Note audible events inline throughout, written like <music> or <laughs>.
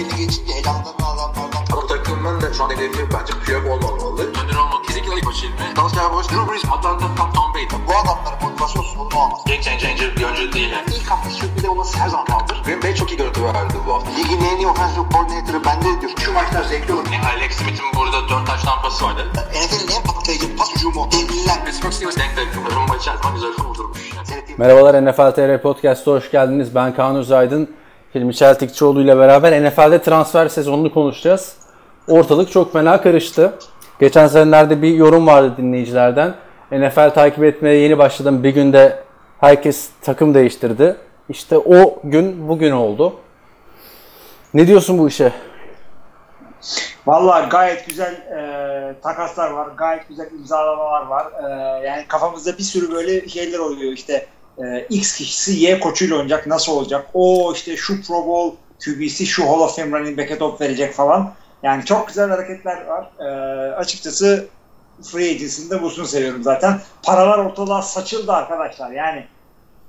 belli geçince elanlarını alanlardan. Bu takımın da şu an hedefi bence Piyok olmamalı. Önder olmak kesinlikle ilk başı ilmi. Dalsya Boş, Drew Brees, Atlanta, Tom, Tom Brady. Bu adamların motivasyon sorunu olmaz. Game changer bir oyuncu değil. Yani. İlk hafta sürpriz olması her zaman kaldır. Green Bay çok iyi görüntü verdi bu hafta. Ligin en iyi offensive coordinator'ı bende diyor. Şu maçlar zevkli olur. Yani Alex Smith'in burada 4 taş tampası vardı. NFL'in en patlayıcı pas hücumu. Devliler. Pittsburgh Steelers denk denk. Rumba içerisinde güzel. Seyrettiğim Merhabalar NFL TR Podcast'a hoş geldiniz. Ben Kaan Özaydın. Hilmi Çeltikçioğlu ile beraber NFL'de transfer sezonunu konuşacağız. Ortalık çok fena karıştı. Geçen senelerde bir yorum vardı dinleyicilerden. NFL takip etmeye yeni başladım. Bir günde herkes takım değiştirdi. İşte o gün bugün oldu. Ne diyorsun bu işe? Vallahi gayet güzel e, takaslar var, gayet güzel imzalamalar var. E, yani kafamızda bir sürü böyle şeyler oluyor işte. E, X kişisi Y koçuyla oynayacak, nasıl olacak? O işte şu Pro Bowl QB'si şu Hall of Fame running back'e top verecek falan. Yani çok güzel hareketler var. E, açıkçası free agency'inde busunu seviyorum zaten. Paralar ortalığa saçıldı arkadaşlar. Yani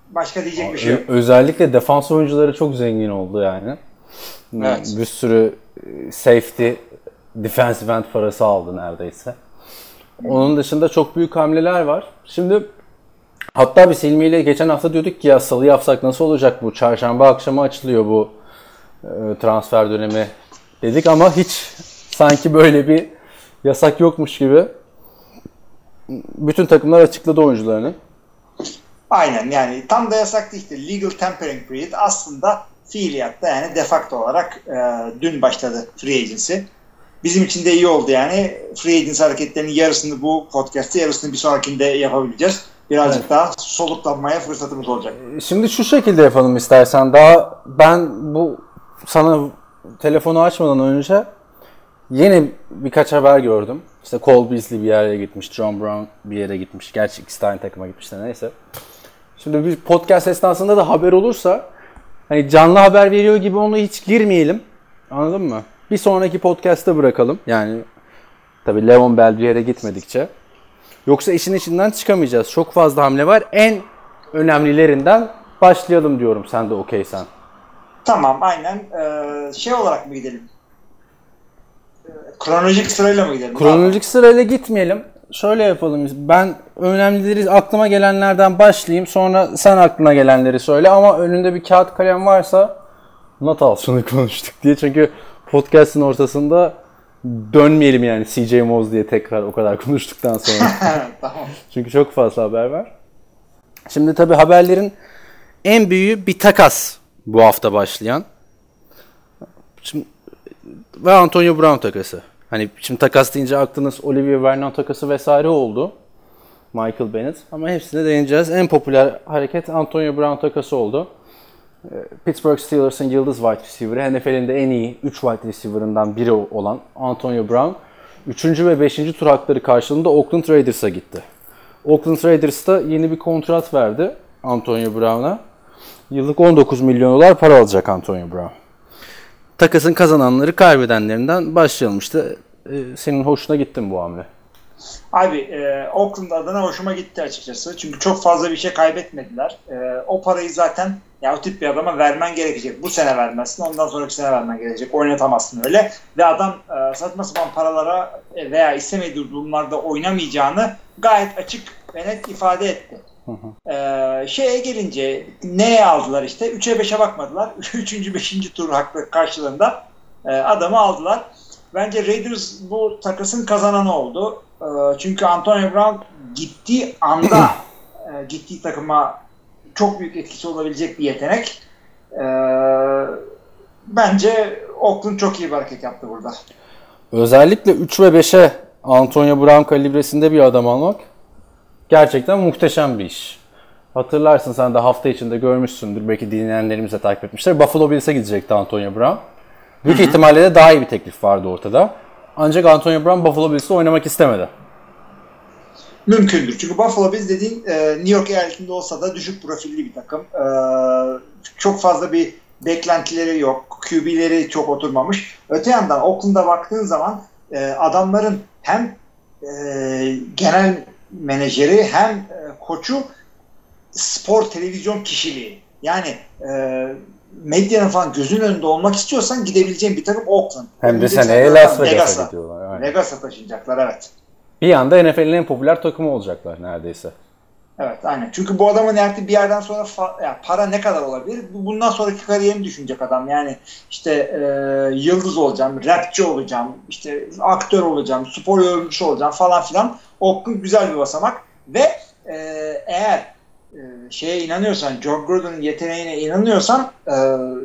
başka diyecek bir şey yok. Özellikle defans oyuncuları çok zengin oldu yani. Evet. Bir sürü e, safety, defensive end parası aldı neredeyse. Onun dışında çok büyük hamleler var. Şimdi hatta biz Hilmi ile geçen hafta diyorduk ki ya salı yapsak nasıl olacak bu? Çarşamba akşamı açılıyor bu e, transfer dönemi dedik ama hiç sanki böyle bir yasak yokmuş gibi. Bütün takımlar açıkladı oyuncularını. Aynen yani tam da yasak değil. işte. Legal tampering period aslında fiiliyatta yani defakto olarak e, dün başladı free agency. Bizim için de iyi oldu yani. Free agency hareketlerinin yarısını bu podcast'te yarısını bir sonrakinde yapabileceğiz. Birazcık daha soluklanmaya fırsatımız olacak. Şimdi şu şekilde yapalım istersen. Daha ben bu sana telefonu açmadan önce yeni birkaç haber gördüm. İşte Cole Beasley bir yere gitmiş, John Brown bir yere gitmiş. Gerçi ikisi de aynı takıma gitmişler neyse. Şimdi bir podcast esnasında da haber olursa hani canlı haber veriyor gibi onu hiç girmeyelim. Anladın mı? Bir sonraki podcast'ta bırakalım. Yani tabii Leon Bell bir yere gitmedikçe. Yoksa işin içinden çıkamayacağız. Çok fazla hamle var. En önemlilerinden başlayalım diyorum sen de okeysen. Tamam aynen. E, şey olarak mı gidelim? E, kronolojik sırayla mı gidelim? Kronolojik sırayla gitmeyelim. Şöyle yapalım. Ben önemlileri aklıma gelenlerden başlayayım. Sonra sen aklına gelenleri söyle ama önünde bir kağıt kalem varsa not al şunu konuştuk diye. Çünkü podcast'ın ortasında dönmeyelim yani CJ Moz diye tekrar o kadar <laughs> konuştuktan sonra. <laughs> tamam. Çünkü çok fazla haber var. Şimdi tabii haberlerin en büyüğü bir takas bu hafta başlayan. Şimdi, ve Antonio Brown takası. Hani şimdi takas deyince aklınız Olivier Vernon takası vesaire oldu. Michael Bennett. Ama hepsine değineceğiz. En popüler hareket Antonio Brown takası oldu. Ee, Pittsburgh Steelers'ın yıldız wide receiver'ı, NFL'in de en iyi 3 wide receiver'ından biri olan Antonio Brown, 3. ve 5. tur hakları karşılığında Oakland Raiders'a gitti. Oakland Raiders da yeni bir kontrat verdi Antonio Brown'a. Yıllık 19 milyon dolar para alacak Antonio Brown. Takasın kazananları kaybedenlerinden başlayalım işte. Ee, senin hoşuna gitti mi bu hamle? Abi e, Oakland adına hoşuma gitti açıkçası. Çünkü çok fazla bir şey kaybetmediler. E, o parayı zaten ya o tip bir adama vermen gerekecek. Bu sene vermezsin. Ondan sonraki sene vermen gerekecek. Oynatamazsın öyle. Ve adam e, saçma sapan paralara e, veya istemediği durumlarda oynamayacağını gayet açık ve net ifade etti. E, şeye gelince neye aldılar işte? 3'e 5'e bakmadılar. <laughs> 3. 5. tur hakkı karşılığında e, adamı aldılar. Bence Raiders bu takasın kazananı oldu. E, çünkü Antonio Brown gittiği anda <clears throat> e, gittiği takıma çok büyük etkisi olabilecek bir yetenek. E, bence Oakland çok iyi bir hareket yaptı burada. Özellikle 3 ve 5'e Antonio Brown kalibresinde bir adam almak gerçekten muhteşem bir iş. Hatırlarsın sen de hafta içinde görmüşsündür. Belki dinleyenlerimiz de takip etmişler. Buffalo Bills'e gidecekti Antonio Brown. Büyük ihtimalle de daha iyi bir teklif vardı ortada. Ancak Antonio Brown Buffalo Bills'te oynamak istemedi. Mümkündür. Çünkü Buffalo Bills dediğin e, New York eyaletinde olsa da düşük profilli bir takım. E, çok fazla bir beklentileri yok. QB'leri çok oturmamış. Öte yandan Oakland'a baktığın zaman e, adamların hem e, genel menajeri hem e, koçu spor televizyon kişiliği. Yani e, medyanın falan gözünün önünde olmak istiyorsan gidebileceğin bir takım Oakland. Hem de seneye sene Las Vegas'a. gidiyorlar. Aynen. Vegas'a taşınacaklar evet. Bir anda NFL'in en popüler takımı olacaklar neredeyse. Evet aynen. Çünkü bu adamın artık bir yerden sonra fa- yani para ne kadar olabilir? Bu- Bundan sonraki kariyerini düşünecek adam. Yani işte e, yıldız olacağım, rapçi olacağım, işte aktör olacağım, spor yorumcusu olacağım falan filan. Oakland güzel bir basamak ve e, eğer e, şeye inanıyorsan, John Gordon'un yeteneğine inanıyorsan e,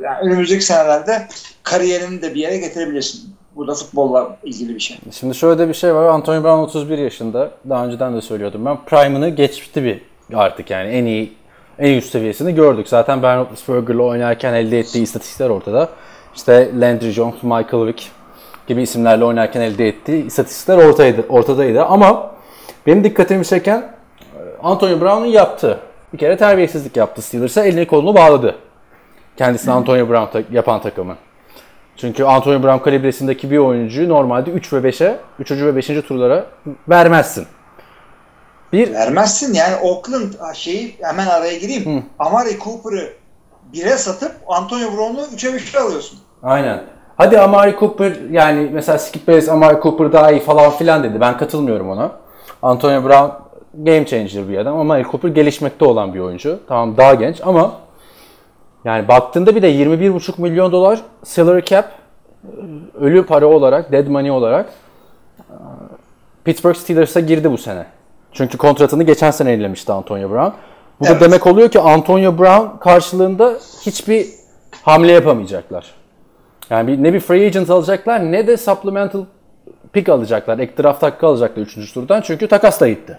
yani önümüzdeki senelerde kariyerini de bir yere getirebilirsin. Bu da futbolla ilgili bir şey. Şimdi şöyle de bir şey var. Antonio Brown 31 yaşında. Daha önceden de söylüyordum ben. Prime'ını geçti bir artık yani en iyi en üst seviyesini gördük. Zaten Ben Roethlisberger'la oynarken elde ettiği istatistikler ortada. İşte Landry Jones, Michael Vick gibi isimlerle oynarken elde ettiği istatistikler ortaydı, ortadaydı. Ama benim dikkatimi çeken e, Antonio Brown'un yaptığı. Bir kere terbiyesizlik yaptı Steelers'a. Elini kolunu bağladı. Kendisini Antonio Brown ta- yapan takımı. Çünkü Antonio Brown kalibresindeki bir oyuncuyu normalde 3 ve 5'e, 3. ve 5. turlara vermezsin. Bir Vermezsin yani Oakland şeyi hemen araya gireyim. Amari Cooper'ı 1'e satıp Antonio Brown'u 3'e 5'e alıyorsun. Aynen. Hadi Amari Cooper yani mesela Skip Bayless Amari Cooper daha iyi falan filan dedi. Ben katılmıyorum ona. Antonio Brown game changer bir adam. Amari Cooper gelişmekte olan bir oyuncu. Tamam daha genç ama yani baktığında bir de 21,5 milyon dolar salary cap ölü para olarak, dead money olarak Pittsburgh Steelers'a girdi bu sene. Çünkü kontratını geçen sene yenilemişti Antonio Brown. Bu da Evet. demek oluyor ki Antonio Brown karşılığında hiçbir hamle yapamayacaklar. Yani bir, ne bir free agent alacaklar ne de supplemental pick alacaklar. Ek draft hakkı alacaklar 3. turdan. Çünkü takas da gitti.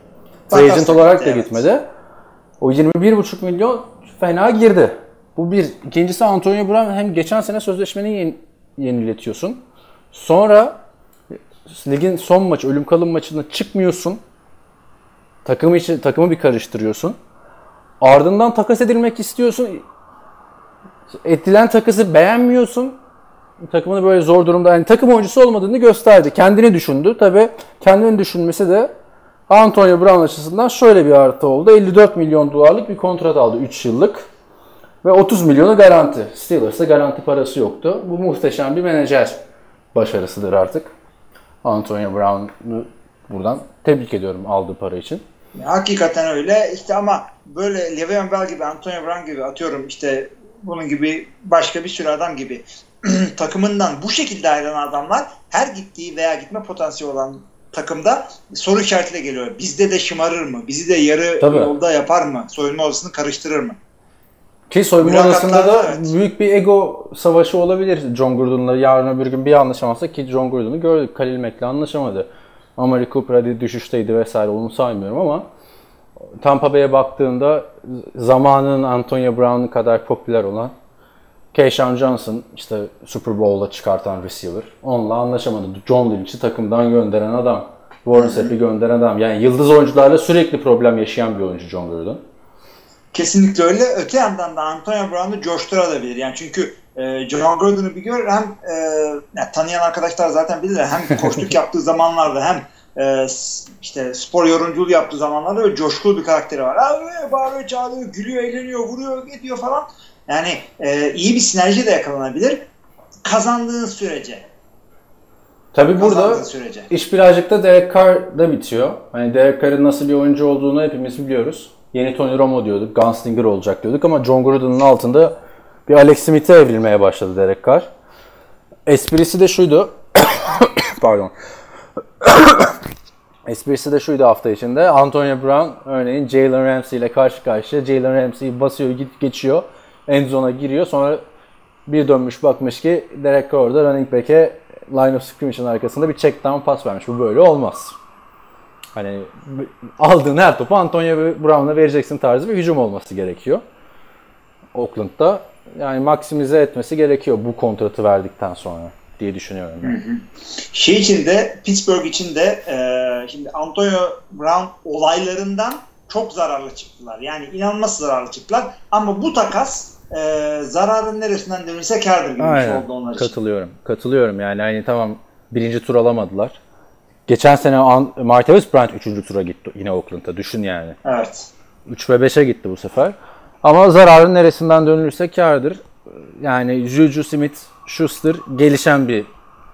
Free agent da olarak da evet. gitmedi. O 21,5 milyon fena girdi. Bu bir. İkincisi Antonio Brown hem geçen sene sözleşmeni yeni- yeniletiyorsun. Sonra ligin son maçı, ölüm kalım maçında çıkmıyorsun. Takımı için takımı bir karıştırıyorsun. Ardından takas edilmek istiyorsun. Edilen takası beğenmiyorsun. Takımını böyle zor durumda yani takım oyuncusu olmadığını gösterdi. Kendini düşündü. Tabi kendini düşünmesi de Antonio Brown açısından şöyle bir artı oldu. 54 milyon dolarlık bir kontrat aldı 3 yıllık. Ve 30 milyonu garanti. Steelers'ta garanti parası yoktu. Bu muhteşem bir menajer başarısıdır artık. Antonio Brown'u buradan tebrik ediyorum aldığı para için. Hakikaten öyle. İşte ama böyle Le'Veon Bell gibi, Antonio Brown gibi atıyorum işte bunun gibi başka bir sürü adam gibi <clears throat> takımından bu şekilde ayrılan adamlar her gittiği veya gitme potansiyeli olan takımda soru işaretiyle geliyor. Bizde de şımarır mı? Bizi de yarı Tabii. yolda yapar mı? Soyunma odasını karıştırır mı? Ki soyunma Mülakatlarda odasında da evet. büyük bir ego savaşı olabilir John Gordon'la yarın öbür gün bir anlaşamazsa ki John Gordon'u gördük. Khalil Mack'le anlaşamadı. Amari Cooper hadi düşüşteydi vesaire onu saymıyorum ama Tampa Bay'e baktığında zamanın Antonio Brown kadar popüler olan Keyshawn Johnson işte Super Bowl'da çıkartan receiver. Onunla anlaşamadı. John Lynch'i takımdan gönderen adam. Warren Sapp'i gönderen adam. Yani yıldız oyuncularla sürekli problem yaşayan bir oyuncu John Gordon. Kesinlikle öyle. Öte yandan da Antonio Brown'u coşturabilir. Yani çünkü e, John Gordon'u bir gör hem e, yani tanıyan arkadaşlar zaten bilirler. Hem <laughs> koştuk yaptığı zamanlarda hem e, işte spor yorumculuğu yaptığı zamanlarda böyle coşkulu bir karakteri var. Abi bağırıyor, çağırıyor, gülüyor, eğleniyor, vuruyor, ediyor falan. Yani e, iyi bir sinerji de yakalanabilir. Kazandığın sürece. Tabi burada sürece. iş birazcık da Derek Carr'da bitiyor. Hani Derek Carr'ın nasıl bir oyuncu olduğunu hepimiz biliyoruz. Yeni Tony Romo diyorduk, Gunslinger olacak diyorduk ama John Gordon'un altında bir Alex Smith'e evrilmeye başladı Derek Carr. Esprisi de şuydu. <coughs> Pardon. <coughs> Esprisi de şuydu hafta içinde. Antonio Brown örneğin Jalen Ramsey ile karşı karşıya. Jalen Ramsey basıyor, git geçiyor. End zone'a giriyor. Sonra bir dönmüş bakmış ki Derek Carr orada running back'e line of scrimmage'ın arkasında bir check down pas vermiş. Bu böyle olmaz. Hani aldığın her topu Antonio Brown'a vereceksin tarzı bir hücum olması gerekiyor. Oakland'da yani maksimize etmesi gerekiyor bu kontratı verdikten sonra diye düşünüyorum. ben. Şey için de Pittsburgh için de e, şimdi Antonio Brown olaylarından çok zararlı çıktılar. Yani inanılmaz zararlı çıktılar. Ama bu takas e, zararın neresinden dönülse kârdır gibi Aynen. oldu onlar için. Katılıyorum. Katılıyorum yani hani tamam birinci tur alamadılar. Geçen sene Martavis Bryant 3. tura gitti yine Oakland'a. Düşün yani. Evet. 3 ve 5'e gitti bu sefer. Ama zararın neresinden dönülürse kârdır. yani Juju Smith-Schuster gelişen bir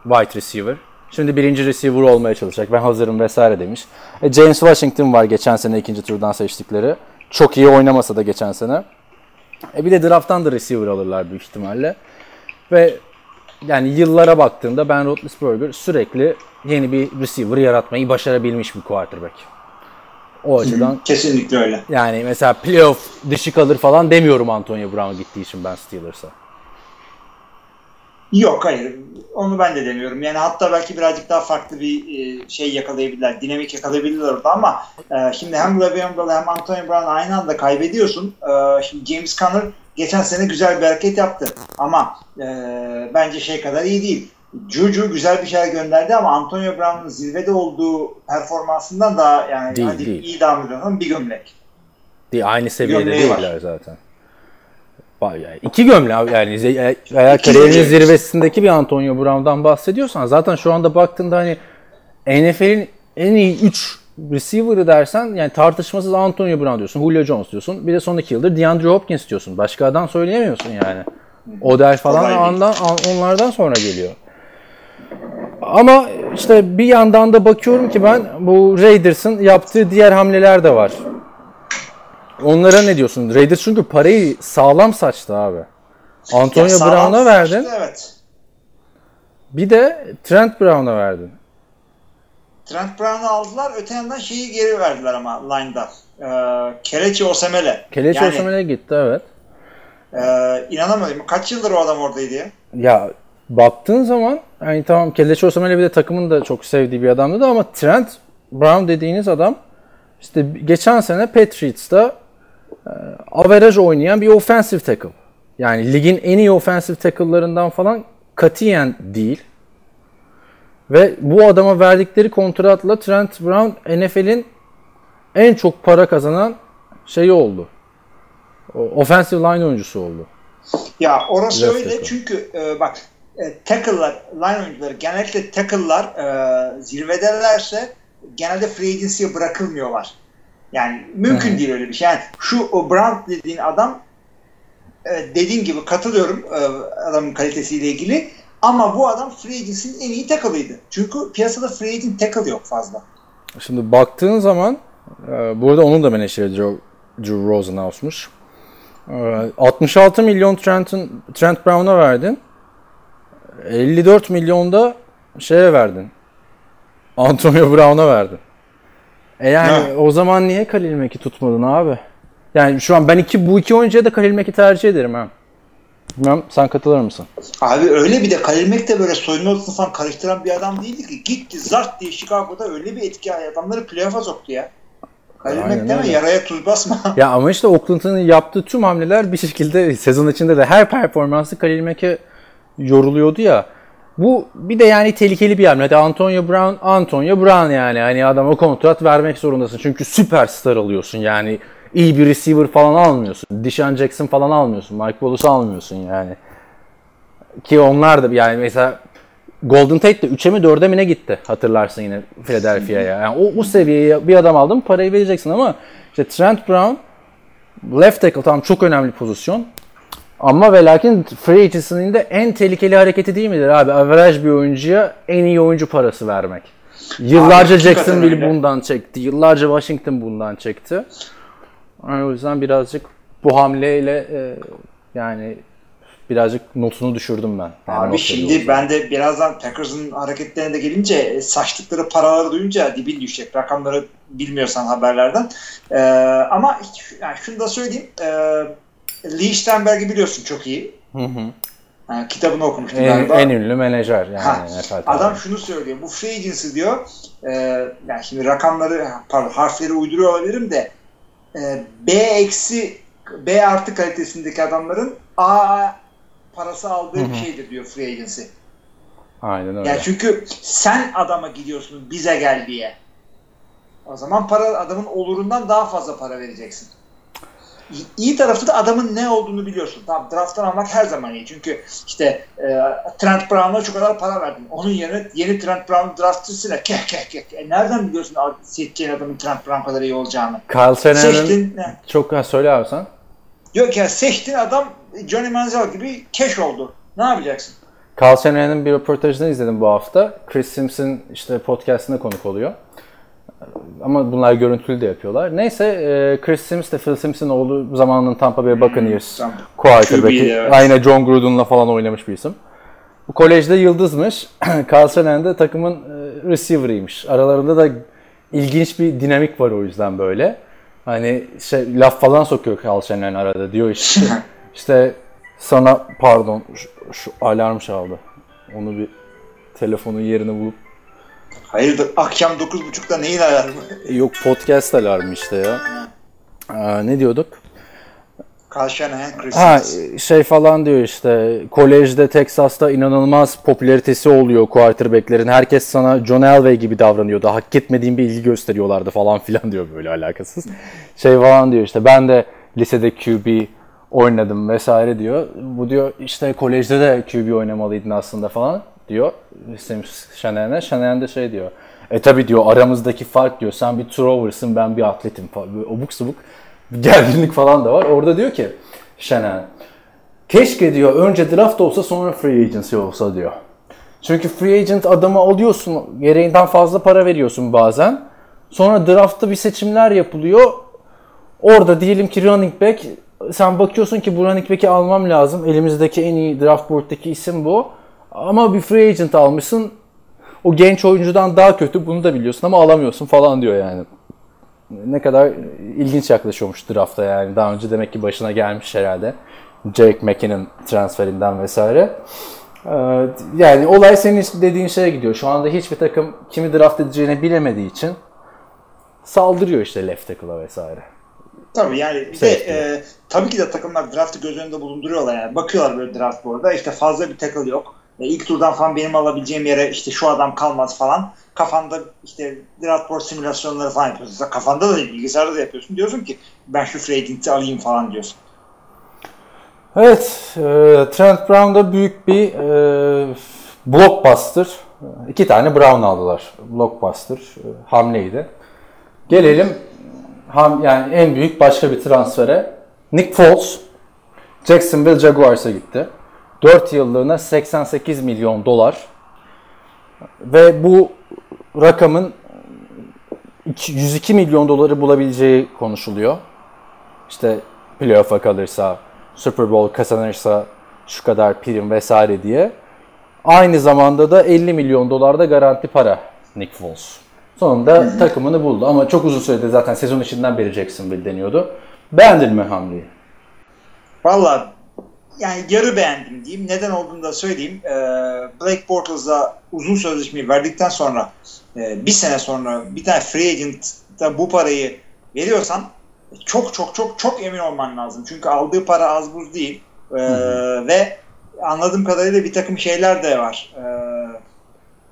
wide receiver. Şimdi birinci receiver olmaya çalışacak. Ben hazırım vesaire demiş. E, James Washington var geçen sene ikinci turdan seçtikleri. Çok iyi oynamasa da geçen sene. E bir de draft'tan da receiver alırlar büyük ihtimalle. Ve yani yıllara baktığımda Ben Roethlisberger sürekli yeni bir receiver yaratmayı başarabilmiş bir quarterback. O açıdan Kesinlikle öyle. yani mesela playoff dışı kalır falan demiyorum Antonio Brown gittiği için ben Steelers'a. Yok hayır. Onu ben de demiyorum. Yani hatta belki birazcık daha farklı bir e, şey yakalayabilirler. Dinamik yakalayabilirler orada ama e, şimdi hem Le'Veon Bell hem Antonio Brown aynı anda kaybediyorsun. E, şimdi James Conner geçen sene güzel bir hareket yaptı. Ama bence şey kadar iyi değil. Juju güzel bir şeyler gönderdi ama Antonio Brown'un zirvede olduğu performansından daha yani Değil, hadi değil. iyi devam ediyorsun bir gömlek. Değil, aynı seviyede Gömleği var. değiller zaten. Yani iki gömle yani eğer kariyerinin zirvesindeki bir Antonio Brown'dan bahsediyorsan zaten şu anda baktığında hani NFL'in en iyi 3 receiver'ı dersen yani tartışmasız Antonio Brown diyorsun, Julio Jones diyorsun. Bir de son iki yıldır DeAndre Hopkins diyorsun. Başka adam söyleyemiyorsun yani. Odell falan ondan, onlardan sonra geliyor. Ama işte bir yandan da bakıyorum ki ben bu Raiders'ın yaptığı diğer hamleler de var. Onlara ne diyorsun? Raiders çünkü parayı sağlam saçtı abi. Antonio Brown'a verdin. saçtı, Evet. Bir de Trent Brown'a verdin. Trent Brown'u aldılar. Öte yandan şeyi geri verdiler ama line'da. Ee, Kelechi Osemele. Kelechi yani, Osemele gitti evet. E, inanamadım. Kaç yıldır o adam oradaydı ya? Ya baktığın zaman hani tamam Kelechi Osemele bir de takımın da çok sevdiği bir adamdı da ama Trent Brown dediğiniz adam işte geçen sene Patriots'ta e, average oynayan bir offensive tackle. Yani ligin en iyi offensive tackle'larından falan katiyen değil. Ve bu adama verdikleri kontratla Trent Brown NFL'in en çok para kazanan şeyi oldu. O- Offensive line oyuncusu oldu. Ya orası Left öyle tackle. çünkü e, bak e, tackle'lar, line oyuncuları genellikle tackle'lar e, zirvedelerse genelde free agency'ye bırakılmıyorlar. Yani mümkün değil öyle bir şey. Yani şu o Brown dediğin adam e, dediğin gibi katılıyorum e, adamın kalitesiyle ilgili ama bu adam free agency'nin en iyi tackle'ıydı. Çünkü piyasada free agent tackle yok fazla. Şimdi baktığın zaman e, burada onun da menajeri Joe, Drew Rosenhaus'muş. E, 66 milyon Trent'in Trent Brown'a verdin. 54 milyonda şeye verdin. Antonio Brown'a verdin. E yani Ha. o zaman niye Khalil Mack'i tutmadın abi? Yani şu an ben iki bu iki oyuncuya da Khalil Mack'i tercih ederim ha. Bilmem sen katılır mısın? Abi öyle bir de Khalil Mack de böyle soyunma odasını falan karıştıran bir adam değildi ki. Gitti zart diye Chicago'da öyle bir etki adamları playoff'a soktu ya. Mack deme yaraya tuz basma. <laughs> Ya ama işte Oakland'ın yaptığı tüm hamleler bir şekilde sezon içinde de her performansı Khalil Mack'e yoruluyordu ya. Bu bir de yani tehlikeli bir hamle. Hadi Antonio Brown, Antonio Brown yani. Hani adama kontrat vermek zorundasın. Çünkü süperstar alıyorsun yani. iyi bir receiver falan almıyorsun. Deshaun Jackson falan almıyorsun. Mike Wallace almıyorsun yani. Ki onlar da yani mesela Golden Tate de 3'e mi 4'e mi ne gitti hatırlarsın yine Philadelphia'ya. Yani o, o seviyeye bir adam aldın parayı vereceksin ama işte Trent Brown left tackle tamam çok önemli pozisyon. Ama ve lakin free agency'nin de en tehlikeli hareketi değil midir abi? Average bir oyuncuya en iyi oyuncu parası vermek. Yıllarca Abi, Jacksonville bundan çekti. Yıllarca Washington bundan çekti. Yani o yüzden birazcık bu hamleyle e, yani birazcık notunu düşürdüm ben. Yani Abi şimdi veriyorum. ben de birazdan Packers'ın hareketlerine de gelince e, saçtıkları paraları duyunca dibin düşecek. Rakamları bilmiyorsan haberlerden. Ee, ama yani şunu da söyleyeyim. E, Lee Steinberg'i biliyorsun çok iyi. Hı hı. Yani kitabını okumuştum En, galiba. en ünlü menajer yani. Ha, Adam şunu söylüyor. Bu free agency diyor. E, yani şimdi rakamları pardon harfleri uyduruyor olabilirim de e, B eksi B artı kalitesindeki adamların A parası aldığı bir şeydir diyor free agency. Aynen öyle. Yani çünkü sen adama gidiyorsun bize gel diye. O zaman para adamın olurundan daha fazla para vereceksin. İyi, tarafı da adamın ne olduğunu biliyorsun. Tamam drafttan almak her zaman iyi. Çünkü işte e, Trent Brown'a şu kadar para verdin. Onun yerine yeni Trent Brown draftçısıyla keh keh keh. E, nereden biliyorsun seçeceğin adamın Trent Brown kadar iyi olacağını? Kyle Seçtin. çok ha, söyle abi sen. Yok ya seçtin adam Johnny Manziel gibi keş oldu. Ne yapacaksın? Carl Shanahan'ın bir röportajını izledim bu hafta. Chris Simpson işte podcastine konuk oluyor. Ama bunlar görüntülü de yapıyorlar. Neyse e, Chris Sims de Phil Simpson olduğu zamanının Tampa Bay Buccaneers tamam. quarterback'i. Evet. Aynı John Gruden'la falan oynamış bir isim. Bu kolejde yıldızmış. <clears throat> Carl Shanahan de takımın e, receiver'ıymış. Aralarında da ilginç bir dinamik var o yüzden böyle. Hani şey laf falan sokuyor Carl Shanahan arada diyor işte. <laughs> işte sana pardon şu, şu alarm çaldı. Onu bir telefonun yerini bulup Hayırdır akşam 9.30'da neyin alarmı? Yok podcast alarmı işte ya. Aa, ne diyorduk? Carl Shanahan, Chris Ha Sims. şey falan diyor işte kolejde Texas'ta inanılmaz popülaritesi oluyor quarterback'lerin. Herkes sana John Elway gibi davranıyordu. Hak etmediğin bir ilgi gösteriyorlardı falan filan diyor böyle alakasız. Şey falan diyor işte ben de lisede QB oynadım vesaire diyor. Bu diyor işte kolejde de QB oynamalıydın aslında falan diyor. Sims Shanahan'a. Shanahan de şey diyor. E tabi diyor aramızdaki fark diyor. Sen bir thrower'sın ben bir atletim falan. Böyle obuk subuk bir gerginlik falan da var. Orada diyor ki Shanahan. Keşke diyor önce draft olsa sonra free agency olsa diyor. Çünkü free agent adamı alıyorsun, gereğinden fazla para veriyorsun bazen. Sonra draftta bir seçimler yapılıyor. Orada diyelim ki running back, sen bakıyorsun ki bu running back'i almam lazım. Elimizdeki en iyi draft board'daki isim bu. Ama bir free agent almışsın. O genç oyuncudan daha kötü bunu da biliyorsun ama alamıyorsun falan diyor yani. Ne kadar ilginç yaklaşıyormuş drafta yani. Daha önce demek ki başına gelmiş herhalde. Jake McKinnon transferinden vesaire. Ee, Yani olay senin dediğin şeye gidiyor. Şu anda hiçbir takım kimi draft edeceğini bilemediği için saldırıyor işte left tackle'a vesaire. Tabii yani bir de e, tabii ki de takımlar draftı göz önünde bulunduruyorlar yani. Bakıyorlar böyle draft board'a işte fazla bir tackle yok. E, ilk turdan falan benim alabileceğim yere işte şu adam kalmaz falan. Kafanda işte board simülasyonları falan yapıyorsun. Kafanda da bilgisayarda da yapıyorsun. Diyorsun ki ben şu free alayım falan diyorsun. Evet, e, Trent Brown da büyük bir e, blockbuster. İki tane Brown aldılar. Blockbuster e, hamleydi. Gelelim ham, yani en büyük başka bir transfere. Nick Foles Jacksonville Jaguars'a gitti. 4 yıllığına 88 milyon dolar. Ve bu rakamın iki- 102 milyon doları bulabileceği konuşuluyor. İşte playoff'a kalırsa, Super Bowl kazanırsa şu kadar prim vesaire diye. Aynı zamanda da 50 milyon dolar da garanti para Nick Foles. Sonunda takımını buldu ama çok uzun süredir zaten sezon içinden beri Jacksonville deniyordu. Beğendin mi hamleyi? Valla yani yarı beğendim diyeyim. Neden olduğunu da söyleyeyim. Ee, Blake Bortles'a uzun sözleşmeyi verdikten sonra e, bir sene sonra bir tane free agent'a bu parayı veriyorsan çok çok çok çok emin olman lazım. Çünkü aldığı para az buz değil. Ee, ve anladığım kadarıyla bir takım şeyler de var. Ee,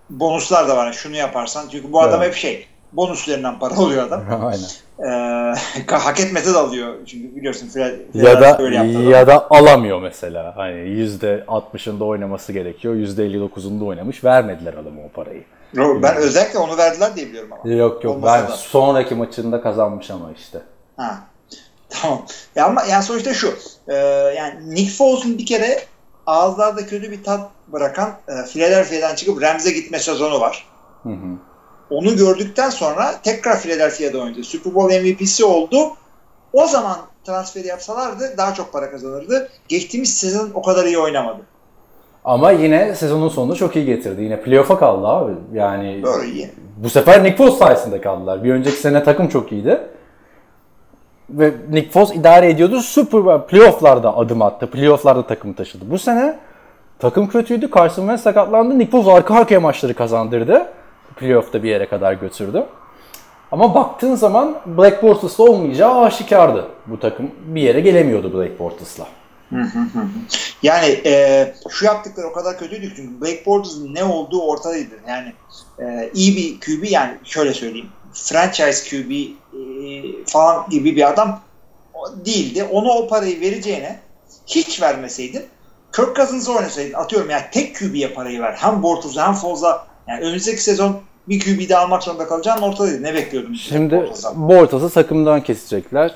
bonuslar da var. Şunu yaparsan. Çünkü bu adam Evet. hep şey bonus üzerinden para alıyor adam. <laughs> Aynen. Ee, <laughs> hak etmese de alıyor. Çünkü biliyorsun Fred, Ya da öyle yaptı adam. ya da alamıyor mesela. Hani %60'ında oynaması gerekiyor. %59'unda oynamış. Vermediler adama o parayı. Yo, Ben özellikle onu verdiler diye biliyorum ama. Yok yok. Olmasa Ben da. sonraki maçında kazanmış ama işte. Ha. <laughs> Tamam. Ya ama yani sonuçta şu. e, yani Nick Foles'un bir kere ağızlarda kötü bir tat bırakan e, Philadelphia'dan çıkıp Rams'e gitme sezonu var. Hı hı. Onu gördükten sonra tekrar Philadelphia'da oynadı. Super Bowl MVP'si oldu. O zaman transferi yapsalardı daha çok para kazanırdı. Geçtiğimiz sezon o kadar iyi oynamadı. Ama yine sezonun sonunda çok iyi getirdi. Yine playoff'a kaldı abi. Yani Doğru iyi. bu sefer Nick Foles sayesinde kaldılar. Bir önceki sene takım çok iyiydi. Ve Nick Foles idare ediyordu. Super playoff'larda adım attı. Playoff'larda takımı taşıdı. Bu sene takım kötüydü. Carson Wentz sakatlandı. Nick Foles arka arkaya maçları kazandırdı. Playoff'ta bir yere kadar götürdü. Ama baktığın zaman Black Bortles'la olmayacağı aşikardı. Bu takım bir yere gelemiyordu Black Bortles'la. <laughs> Yani e, şu yaptıkları o kadar kötüydü çünkü Blake Bortles'ın ne olduğu ortadaydı. Yani e, iyi bir QB yani şöyle söyleyeyim. Franchise QB e, falan gibi bir adam değildi. Ona o parayı vereceğine hiç vermeseydin Kirk Cousins'ı oynasaydın atıyorum yani tek QB'ye parayı ver. Hem Bortles'a hem Foles'a yani önümüzdeki sezon bir QB de almak zorunda kalacağın ortadaydı. Ne bekliyordun? Şimdi Bortles'tan? Bortles'ı takımdan kesecekler.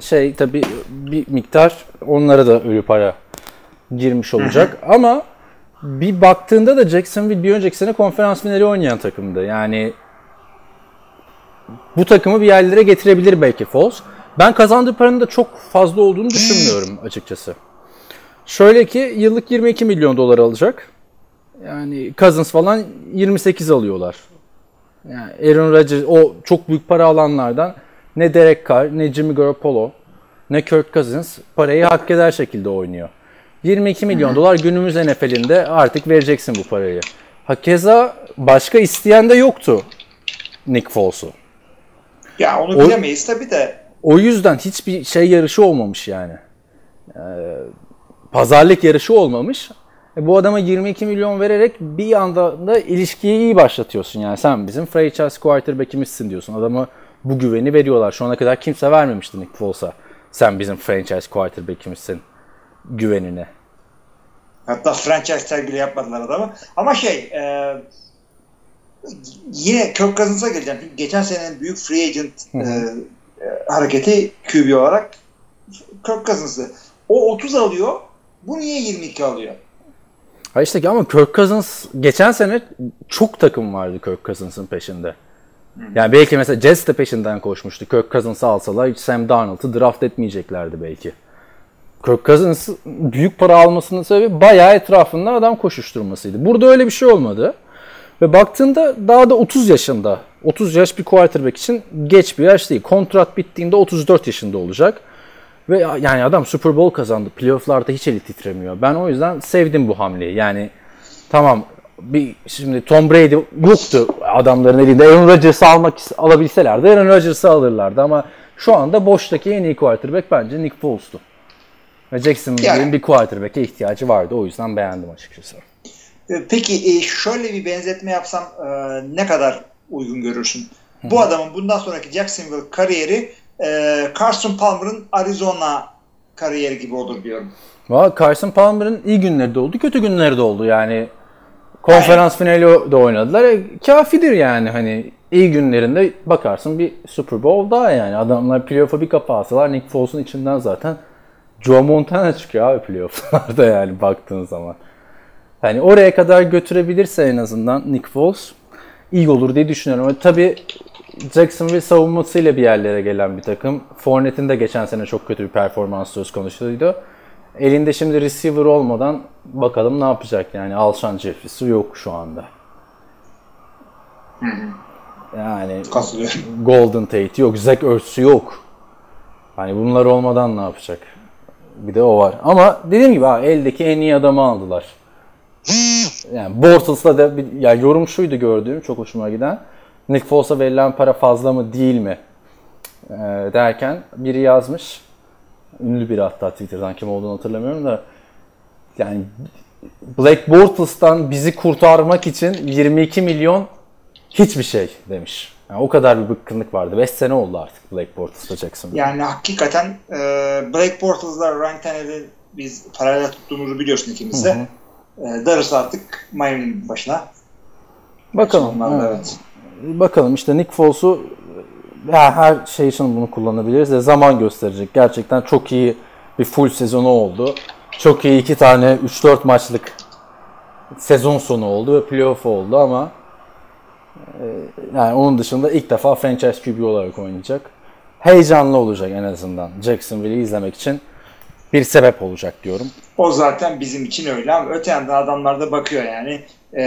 Şey tabi bir miktar onlara da ölü para girmiş olacak. Ama bir baktığında da Jacksonville bir önceki sene konferans finali oynayan takımdı. Yani bu takımı bir yerlere getirebilir belki Foles. Ben kazandığı paranın da çok fazla olduğunu düşünmüyorum açıkçası. Şöyle ki yıllık 22 milyon dolar alacak. Yani Cousins falan 28 alıyorlar. Yani Aaron Rodgers o çok büyük para alanlardan ne Derek Carr, ne Jimmy Garoppolo, ne Kirk Cousins parayı hak eder şekilde oynuyor. 22 milyon dolar günümüz NFL'inde artık vereceksin bu parayı. Hakeza başka isteyen de yoktu Nick Foles'u. Ya onu O- bilemeyiz tabii de. O yüzden hiçbir şey yarışı olmamış yani. Ee, pazarlık yarışı olmamış. E, bu adama 22 milyon vererek bir yanda da ilişkiyi iyi başlatıyorsun yani. Sen bizim franchise quarterback'imizsin diyorsun. Adama bu güveni veriyorlar. Şu ana kadar kimse vermemişti Nick Foles'a. Sen bizim franchise quarterback'imizsin güvenini. Hatta franchise tag bile yapmadılar adamı. Ama şey e, yine Kirk Cousins'a geleceğim. Çünkü Geçen senenin büyük free agent e, hareketi QB olarak Kirk Cousins'ı. O 30 alıyor. Bu niye 22 alıyor? Ha işte ama Kirk Cousins geçen sene çok takım vardı Kirk Cousins'ın peşinde. Yani belki mesela Jets de peşinden koşmuştu. Kirk Cousins'ı alsalar hiç Sam Darnold'u draft etmeyeceklerdi belki. Kirk Cousins büyük para almasının sebebi bayağı etrafında adam koşuşturmasıydı. Burada öyle bir şey olmadı. Ve baktığında daha da 30 yaşında. 30 yaş bir quarterback için geç bir yaş değil. Kontrat bittiğinde 34 yaşında olacak. Ve yani adam Super Bowl kazandı. Playoff'larda hiç eli titremiyor. Ben o yüzden sevdim bu hamleyi. Yani tamam bir şimdi Tom Brady yoktu adamların elinde. Aaron Rodgers'ı almak alabilselerdi Aaron Rodgers'ı alırlardı ama şu anda boştaki en iyi quarterback bence Nick Foles'tu. Ve Jacksonville'in Yani. bir quarterback'e ihtiyacı vardı. O yüzden beğendim açıkçası. E, Peki e, şöyle bir benzetme yapsam e, ne kadar uygun görürsün? Bu adamın bundan sonraki Jacksonville kariyeri e, Carson Palmer'ın Arizona kariyeri gibi olur diyorum. Valla Carson Palmer'ın iyi günleri de oldu, kötü günleri de oldu. Yani konferans finali de oynadılar. E, kafidir yani hani iyi günlerinde bakarsın bir Super Bowl daha yani. Adamlar playoff'a bir kafa alsalar Nick Foles'un içinden zaten Joe Montana çıkıyor abi playoff'larda <laughs> yani baktığın zaman. Hani oraya kadar götürebilirse en azından Nick Foles iyi olur diye düşünüyorum. Ama tabii Jacksonville savunmasıyla bir yerlere gelen bir takım. Fournette'in de geçen sene çok kötü bir performans söz konusuydu. Elinde şimdi receiver olmadan bakalım ne yapacak yani. Alshon Jeffrey'si yok şu anda. Yani. Golden Tate yok, Zach Ertz'ü yok. Hani bunlar olmadan ne yapacak? Bir de o var. Ama dediğim gibi ha, eldeki en iyi adamı aldılar. Yani Bortles'la da bir, yani yorum şuydu gördüğüm çok hoşuma giden. Nick Foles'a verilen para fazla mı değil mi Ee, derken biri yazmış. Ünlü biri hatta Twitter'dan kim olduğunu hatırlamıyorum da yani Black Bortles'tan bizi kurtarmak için 22 milyon hiçbir şey demiş. Yani o kadar bir bıkkınlık vardı. 5 sene oldu artık Black Bortles'la Jacksonville. Yani hakikaten e, Blake Bortles'la Ryan Tannehill'i biz paralel tuttuğumuzu biliyorsun ikimiz de. E, darısı artık Miami'nin başına. Bakalım. Evet. evet. Bakalım işte Nick Foles'u ya her şey için bunu kullanabiliriz de zaman gösterecek. Gerçekten çok iyi bir full sezonu oldu. Çok iyi iki tane 3-4 maçlık sezon sonu oldu ve playoff oldu ama e, yani onun dışında ilk defa franchise QB olarak oynayacak. Heyecanlı olacak en azından. Jacksonville'i izlemek için bir sebep olacak diyorum. O zaten bizim için öyle ama öte yandan adamlar da bakıyor yani. E,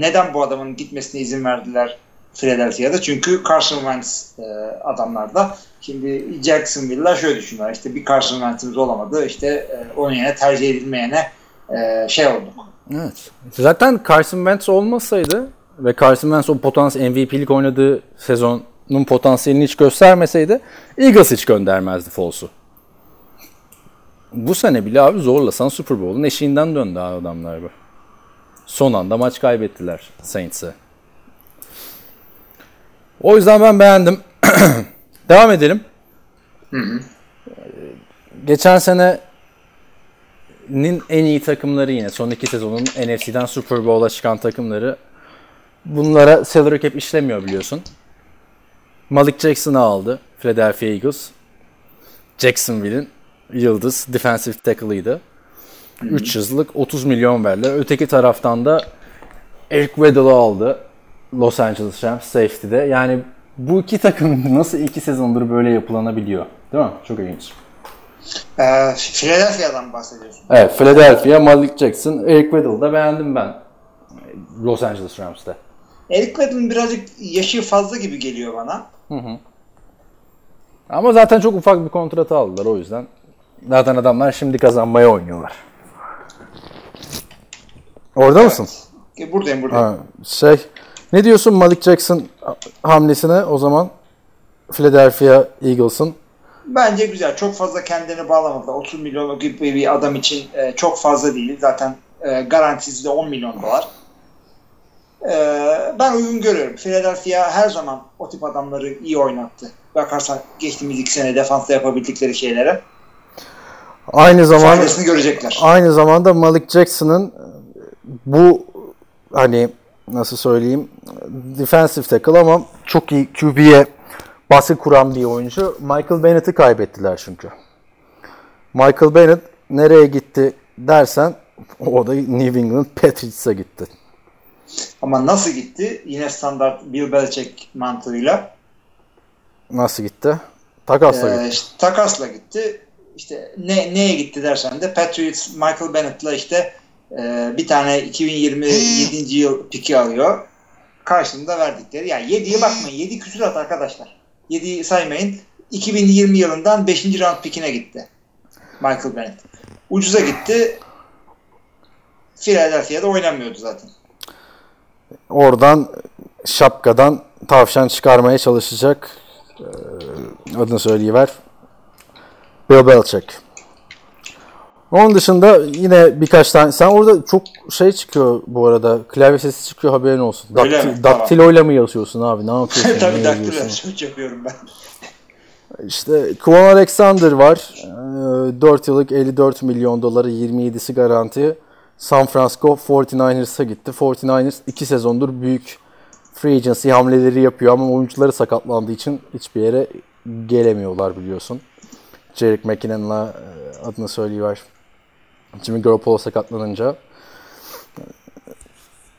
neden bu adamın gitmesine izin verdiler Philadelphia'da? Çünkü Carson Wentz e, adamlarda. Şimdi Jacksonville'lar şöyle düşünüyorlar. İşte bir Carson Wentz'imiz olamadı. İşte e, onun yerine tercih edilmeyene e, şey olduk. Evet. Zaten Carson Wentz olmasaydı ve Carson Wentz o potansiyel MVP'lik oynadığı sezonun potansiyelini hiç göstermeseydi Eagles hiç göndermezdi Foles'u. Bu sene bile abi zorlasan Super Bowl'un eşiğinden döndü adamlar bu. Son anda maç kaybettiler Saints'e. O yüzden ben beğendim. <clears throat> Devam edelim. Geçen sene nin en iyi takımları yine son iki sezonun NFC'den Super Bowl'a çıkan takımları bunlara salary cap işlemiyor biliyorsun. Malik Jackson'ı aldı Philadelphia Eagles. Jacksonville'in yıldız defensive tackle'ıydı. 3 yıllık 30 milyon verdiler. Öteki taraftan da Eric Weddle'ı aldı. Los Angeles Rams safety'de. Yani bu iki takım <laughs> nasıl iki sezondur böyle yapılanabiliyor? Değil mi? Çok ilginç. Ee, Philadelphia'dan bahsediyorsun. Evet, Philadelphia, Malik Jackson, Eric Weddle'ı da beğendim ben. Los Angeles Rams'te. Eric Weddle'ın birazcık yaşı fazla gibi geliyor bana. Ama zaten çok ufak bir kontratı aldılar o yüzden. Zaten adamlar şimdi kazanmaya oynuyorlar. Orada mısın? E, Buradayım buradayım. Ha, şey, ne diyorsun Malik Jackson hamlesine o zaman? Philadelphia Eagles'ın. Bence güzel. Çok fazla kendini bağlamadı. 30 milyon gibi bir adam için e, çok fazla değil. Zaten e, garantisi de 10 milyon dolar. E, ben uygun görüyorum. Philadelphia her zaman o tip adamları iyi oynattı. Bakarsan geçtiğimiz iki sene defansta yapabildikleri şeylere Aynı zamanda görecekler. aynı zamanda Malik Jackson'ın bu hani nasıl söyleyeyim defensive tackle ama çok iyi QB'ye baskı kuran bir oyuncu. Michael Bennett'i kaybettiler çünkü. Michael Bennett nereye gitti dersen o da New England Patriots'a gitti. Ama nasıl gitti? Yine standart Bill Belichick mantığıyla. Nasıl gitti? Takasla Ee, gitti. işte takasla gitti. İşte ne neye gitti dersen de Patriots Michael Bennett'la işte e, bir tane 2027. yıl piki alıyor. Karşılığında verdikleri. Yani 7'ye bakmayın. 7 küsurat arkadaşlar. 7'yi saymayın. 2020 yılından 5. round pikine gitti. Michael Bennett. Ucuza gitti. Philadelphia'da oynamıyordu zaten. Oradan şapkadan tavşan çıkarmaya çalışacak. Ee, adını söyleyiver. Bill Belichick. Onun dışında yine birkaç tane... Sen orada çok şey çıkıyor bu arada. Klavye sesi çıkıyor haberin olsun. Öyle Dakti, mi? Tamam. daktiloyla mı yazıyorsun abi? Ne yapıyorsun? <laughs> Tabii ne daktilo yazıyorsun? search yapıyorum ben. İşte Kwon Alexander var. Ee, 4 yıllık 54 milyon doları 27'si garanti. San Francisco 49ers'a gitti. 49ers 2 sezondur büyük free agency hamleleri yapıyor ama oyuncuları sakatlandığı için hiçbir yere gelemiyorlar biliyorsun. Jerick McKinnon'la e, adını söyleyiver. Jimmy Garoppolo sakatlanınca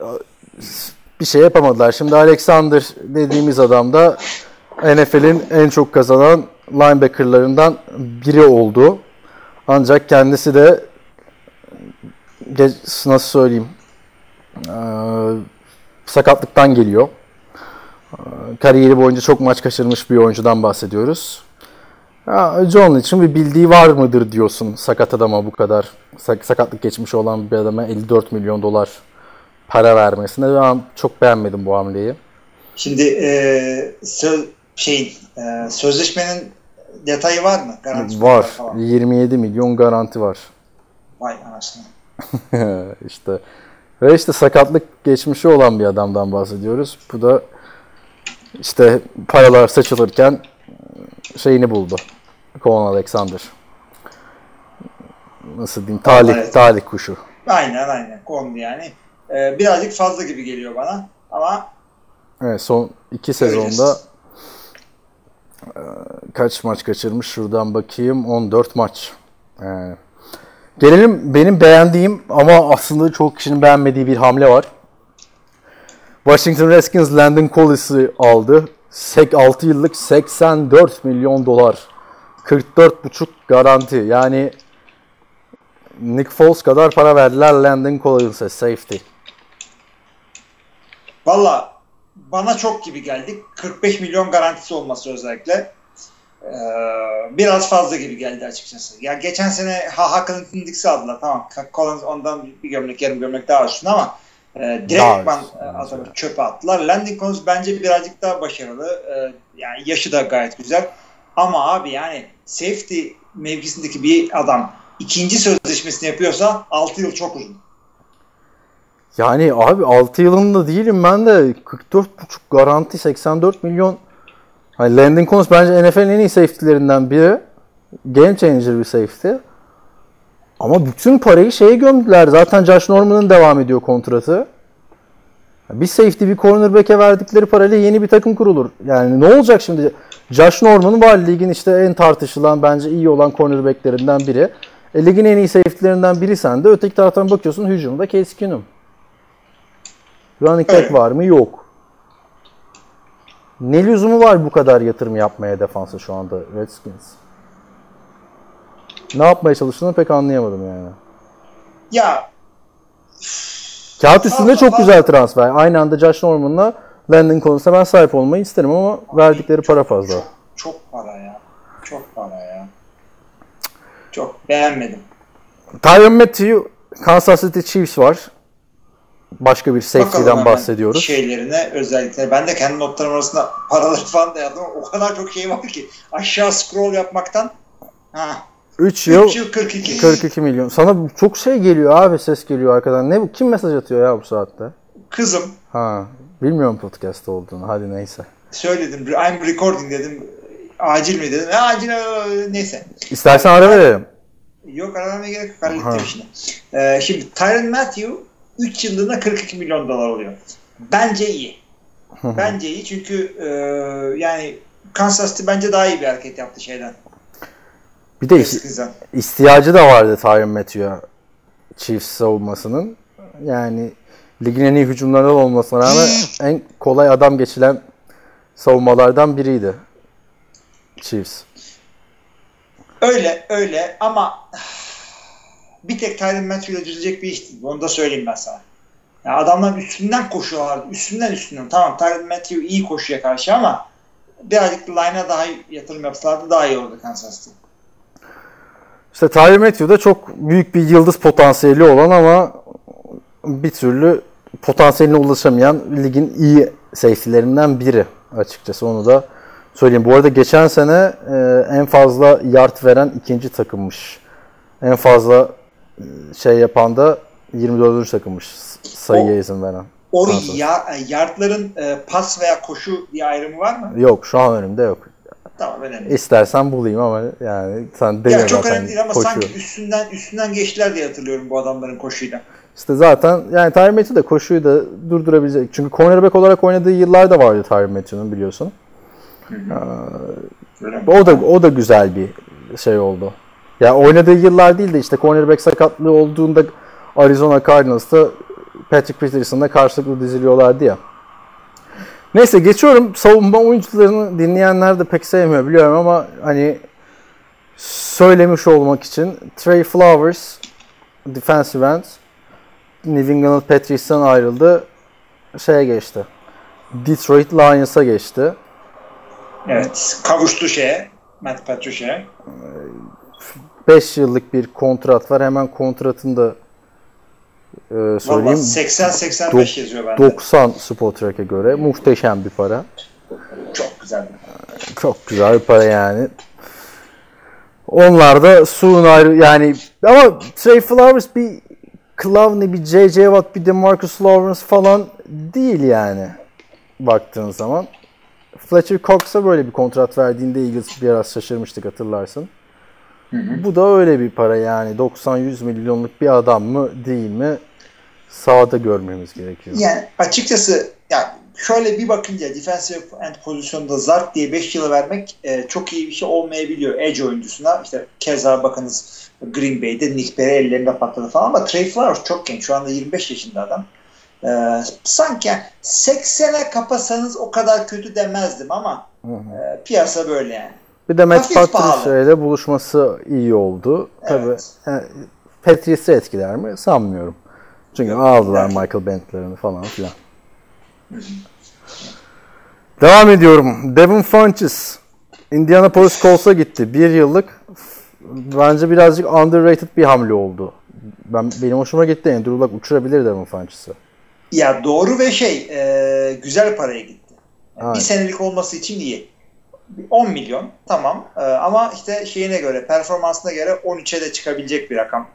e, bir şey yapamadılar. Şimdi Alexander dediğimiz adam da NFL'in en çok kazanan linebackerlarından biri oldu. Ancak kendisi de nasıl söyleyeyim eee, sakatlıktan geliyor. Eee, Kariyeri boyunca çok maç kaçırmış bir oyuncudan bahsediyoruz. Ha, John için bir bildiği var mıdır diyorsun sakat adama bu kadar sak- sakatlık geçmiş olan bir adama 54 milyon dolar para vermesine. Ben çok beğenmedim bu hamleyi. Şimdi e, sö- şeyin e, sözleşmenin detayı var mı? Garanti Var. falan. 27 milyon garanti var. Vay anasını. <laughs> işte ve işte sakatlık geçmişi olan bir adamdan bahsediyoruz. Bu da işte paralar saçılırken şeyini buldu. Cohen Alexander. Nasıl diyeyim? Talih, Evet. talih kuşu. Aynen aynen. Kondu yani. E, birazcık fazla gibi geliyor bana. Ama Evet, son iki Göreceğiz. sezonda e, kaç maç kaçırmış? Şuradan bakayım. 14 maç. E, gelelim benim beğendiğim ama aslında çok kişinin beğenmediği bir hamle var. Washington Redskins Landon Collins'i aldı. Sek 6 yıllık 84 milyon dolar. 44,5 garanti. Yani Nick Foles kadar para verdiler Landon Collins'e safety. valla bana çok gibi geldi. 45 milyon garantisi olması özellikle. E, biraz fazla gibi geldi açıkçası. Ya geçen sene ha Hakan'ın Dix'i aldılar. Tamam. Collins ondan bir gömlek yarım gömlek daha üstün ama e, direktman üstün, e, evet. adamı çöpe attılar. Landing Collins bence birazcık daha başarılı. E, yani yaşı da gayet güzel. Ama abi yani safety mevkisindeki bir adam ikinci sözleşmesini yapıyorsa 6 yıl çok uzun. Yani abi 6 yılında değilim ben de 44,5 garanti 84 milyon. Hani Landon Collins bence NFL'in en iyi safety'lerinden biri. Game changer bir safety. Ama bütün parayı şeye gömdüler. Zaten Josh Norman'ın devam ediyor kontratı. Bir safety bir cornerback'e verdikleri parayla yeni bir takım kurulur. Yani ne olacak şimdi? Josh Norman var ligin işte en tartışılan bence iyi olan cornerback'lerinden biri. E, ligin en iyi safety'lerinden biri sende. Öteki taraftan bakıyorsun hücumda Case Keenum. Running back var mı? Yok. Ne lüzumu var bu kadar yatırım yapmaya defansa şu anda Redskins? Ne yapmaya çalıştığını pek anlayamadım yani. Ya Kağıt üstünde çok güzel transfer. Aynı anda Josh Norman'la Landon Collins'e ben sahip olmayı isterim ama verdikleri para fazla. çok, çok para ya. Çok para ya. Çok beğenmedim. Tyron Matthew, Kansas City Chiefs var. Başka bir safety'den bahsediyoruz. Şeylerine özellikle. Ben de kendi notlarım arasında paraları falan da yazdım. O kadar çok şey var ki. Aşağı scroll yapmaktan. Ha. 3 yıl 3 yıl 42. 42 milyon. Sana çok şey geliyor abi ses geliyor arkadan. Ne bu? Kim mesaj atıyor ya bu saatte? Kızım Ha, bilmiyorum podcast olduğunu. Hadi neyse. söyledim. I'm recording dedim. Acil mi dedim. Acil neyse. İstersen ara verelim. Yok aramaya gerek yok. Hallettim işini. Ee, şimdi Tyron Matthew 3 yıllığına 42 milyon dolar oluyor. Bence iyi. Bence iyi çünkü e, yani Kansas City bence daha iyi bir hareket yaptı şeyden. Bir de Redskins'den. ihtiyacı da vardı Tyron Matthew'a Chiefs savunmasının. Yani ligin en iyi hücumlarından olmasına rağmen en kolay adam geçilen savunmalardan biriydi. Chiefs. Öyle öyle ama bir tek Tyron Matthew ile düzelecek bir iş değil. Onu da söyleyeyim ben sana. Ya adamlar üstünden koşuyorlar. Üstünden üstünden. Tamam Tyron Matthew iyi koşuya karşı ama birazcık line'a daha yatırım yapsalardı daha iyi olurdu Kansas City. İşte Tyron Matthew da çok büyük bir yıldız potansiyeli olan ama bir türlü potansiyeline ulaşamayan ligin iyi safety'lerinden biri açıkçası onu da söyleyeyim. Bu arada geçen sene e, en fazla yard veren ikinci takımmış. En fazla e, şey yapan da 24. takımmış sayıya O- izin veren. O ya, yardların e, pas veya koşu diye ayrımı var mı? Yok şu an önümde yok. Tamam önemli. İstersen bulayım ama yani sen dene ya çok önemli değil ama koşuyor. sanki üstünden üstünden geçtiler diye hatırlıyorum bu adamların koşuyla. İşte zaten yani Matthew de koşuyu da durdurabilecek. Çünkü cornerback olarak oynadığı yıllar da vardı Matthew'nun biliyorsun. Mi? O da o da güzel bir şey oldu. Ya oynadığı yıllar değil de işte cornerback sakatlığı olduğunda Arizona Cardinals'ta Patrick Peterson'la karşılıklı diziliyorlardı ya. Neyse geçiyorum. Savunma oyuncularını dinleyenler de pek sevmiyor biliyorum ama hani söylemiş olmak için Trey Flowers defensive end New England Patriots'tan ayrıldı. Şeye geçti. Detroit Lions'a geçti. Evet. Kavuştu şeye. Matt Patricia'ya. 5 yıllık bir kontrat var. Hemen kontratını da e, söyleyeyim. 80-85 yazıyor bende. 90 Spotrack'e göre. Muhteşem bir para. Çok güzel. Çok güzel bir para yani. Onlar da suyun ayrı yani ama Trey Flowers bir Clowney, bir J.J. Watt, bir de Marcus Lawrence falan değil yani baktığın zaman. Fletcher Cox'a böyle bir kontrat verdiğinde Eagles biraz şaşırmıştık hatırlarsın. Bu da öyle bir para yani 90-100 milyonluk bir adam mı değil mi sahada görmemiz gerekiyor. Yani açıkçası yani şöyle bir bakınca defensive end pozisyonda zart diye 5 yılı vermek e, çok iyi bir şey olmayabiliyor edge oyuncusuna. İşte keza bakınız Green Bay'de Nick Perry ellerinde patladı falan ama Trey Flowers çok genç. Şu anda 25 yaşında adam. E, sanki yani 80'e kapasanız o kadar kötü demezdim ama e, piyasa böyle yani. Bir de Matt Patricia ile buluşması iyi oldu. Tabii Evet. yani Patrice'i etkiler mi? Sanmıyorum. Çünkü aldılar Evet. Michael Bentley'lerini falan filan. Devam ediyorum. Devin Funches Indianapolis Colts'a gitti. Bir yıllık. Bence birazcık underrated bir hamle oldu. Ben benim hoşuma gitti. Andrew Luck uçurabilir Devin Funches'ı. Ya doğru ve şey e, güzel paraya gitti. Yani bir senelik olması için iyi. 10 milyon tamam E, ama işte şeyine göre performansına göre 13'e de çıkabilecek bir rakam.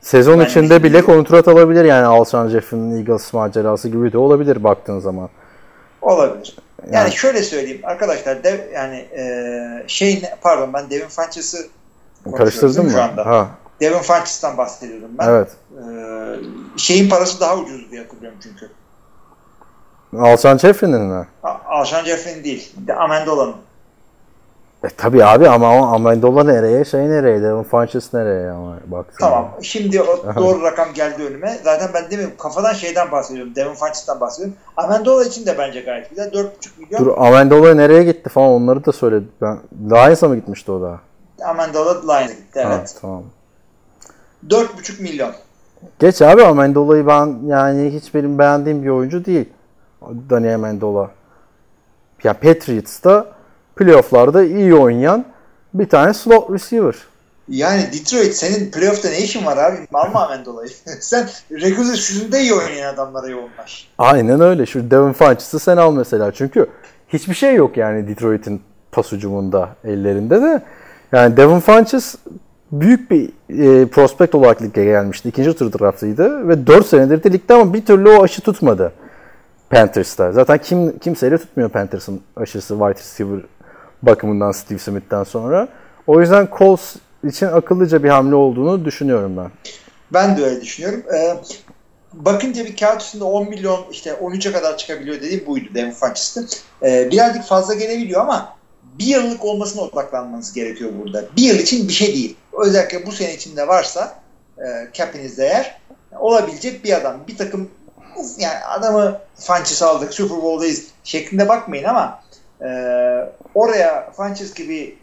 Sezon Bence içinde bile iyi. kontrat alabilir yani Alshon Jeffrey'nin Eagles macerası gibi de olabilir baktığın zaman. Olabilir. Yani, Yani- şöyle söyleyeyim arkadaşlar dev, yani e, şey pardon ben Devin Funches'ı Karıştırdın mı? şu anda. Ha, Devin Funches'tan bahsediyordum ben. evet. E, şeyin parası daha ucuz diye hatırlıyorum çünkü. Alshon Jeffrey'nin mi? A- Alshon Jeffrey'in değil. De Amendola'nın. E tabi abi ama o Amendola nereye şey nereye Devon Funches nereye ama baktın. Tamam. Şimdi o doğru rakam geldi önüme. Zaten ben demiyorum kafadan şeyden bahsediyorum. Devon Funches'tan bahsediyorum. Amendola için de bence gayet güzel. 4,5 milyon. Dur Amendola nereye gitti falan onları da söyledi. Ben Lions'a mı gitmişti o da? Amendola Lions'a gitti. Ha, Evet. tamam. 4,5 milyon. Geç abi Amendola'yı ben yani hiç benim beğendiğim bir oyuncu değil. Dani Amendola. Ya Patriots'ta playoff'larda iyi oynayan bir tane slot receiver. Yani Detroit senin playoff'ta ne işin var abi? Mal mı Amendola'yı? <laughs> Sen regular season'da iyi oynayan adamlara yoğunlaş. Aynen öyle. Şu Devin Funches'ı sen al mesela. Çünkü hiçbir şey yok yani Detroit'in pas ucumunda ellerinde de. Yani Devin Funches büyük bir e, prospect olarak lige gelmişti. İkinci tur draftıydı ve 4 senedir de ligde ama bir türlü o aşı tutmadı Panthers'ta. Zaten kim kimseyle tutmuyor Panthers'ın aşısı wide receiver bakımından Steve Smith'ten sonra. O yüzden Colts için akıllıca bir hamle olduğunu düşünüyorum ben. Ben de öyle düşünüyorum. Ee, bakınca bir kağıt üstünde 10 milyon işte 13'e kadar çıkabiliyor dediğim buydu Devin Funches'tın. Ee, birazcık fazla gelebiliyor ama bir yıllık olmasına odaklanmanız gerekiyor burada. Bir yıl için bir şey değil. Özellikle bu sene içinde varsa e, cap'inizde eğer olabilecek bir adam. Bir takım "Uf, yani adamı Funches aldık Super Bowl'dayız şeklinde bakmayın ama e, oraya Funches gibi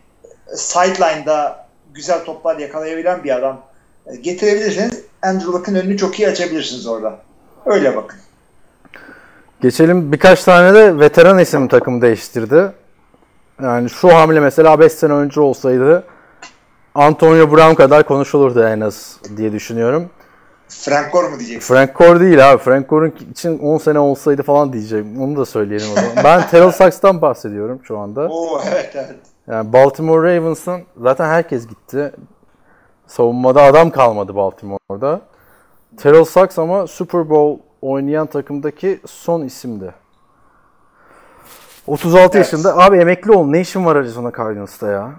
sideline'da güzel toplar yakalayabilen bir adam e, getirebilirseniz Andrew Luck'ın önünü çok iyi açabilirsiniz orada. Öyle bakın. Geçelim birkaç tane de veteran isim takım değiştirdi. Yani şu hamle mesela 5 sene önce olsaydı Antonio Brown kadar konuşulurdu en az diye düşünüyorum. Frank Gore mu diyeceksin? Frank Gore değil abi. Frank Gore'un için 10 sene olsaydı falan diyeceğim. Onu da söyleyelim o zaman. Ben Terrell Sachs'tan bahsediyorum şu anda. <laughs> Oo evet evet. Yani Baltimore Ravens'ın zaten herkes gitti. Savunmada adam kalmadı Baltimore'da. Terrell Sachs ama Super Bowl oynayan takımdaki son isimdi. 36 Evet. yaşında. Abi emekli ol. Ne işin var Arizona Cardinals'ta ya?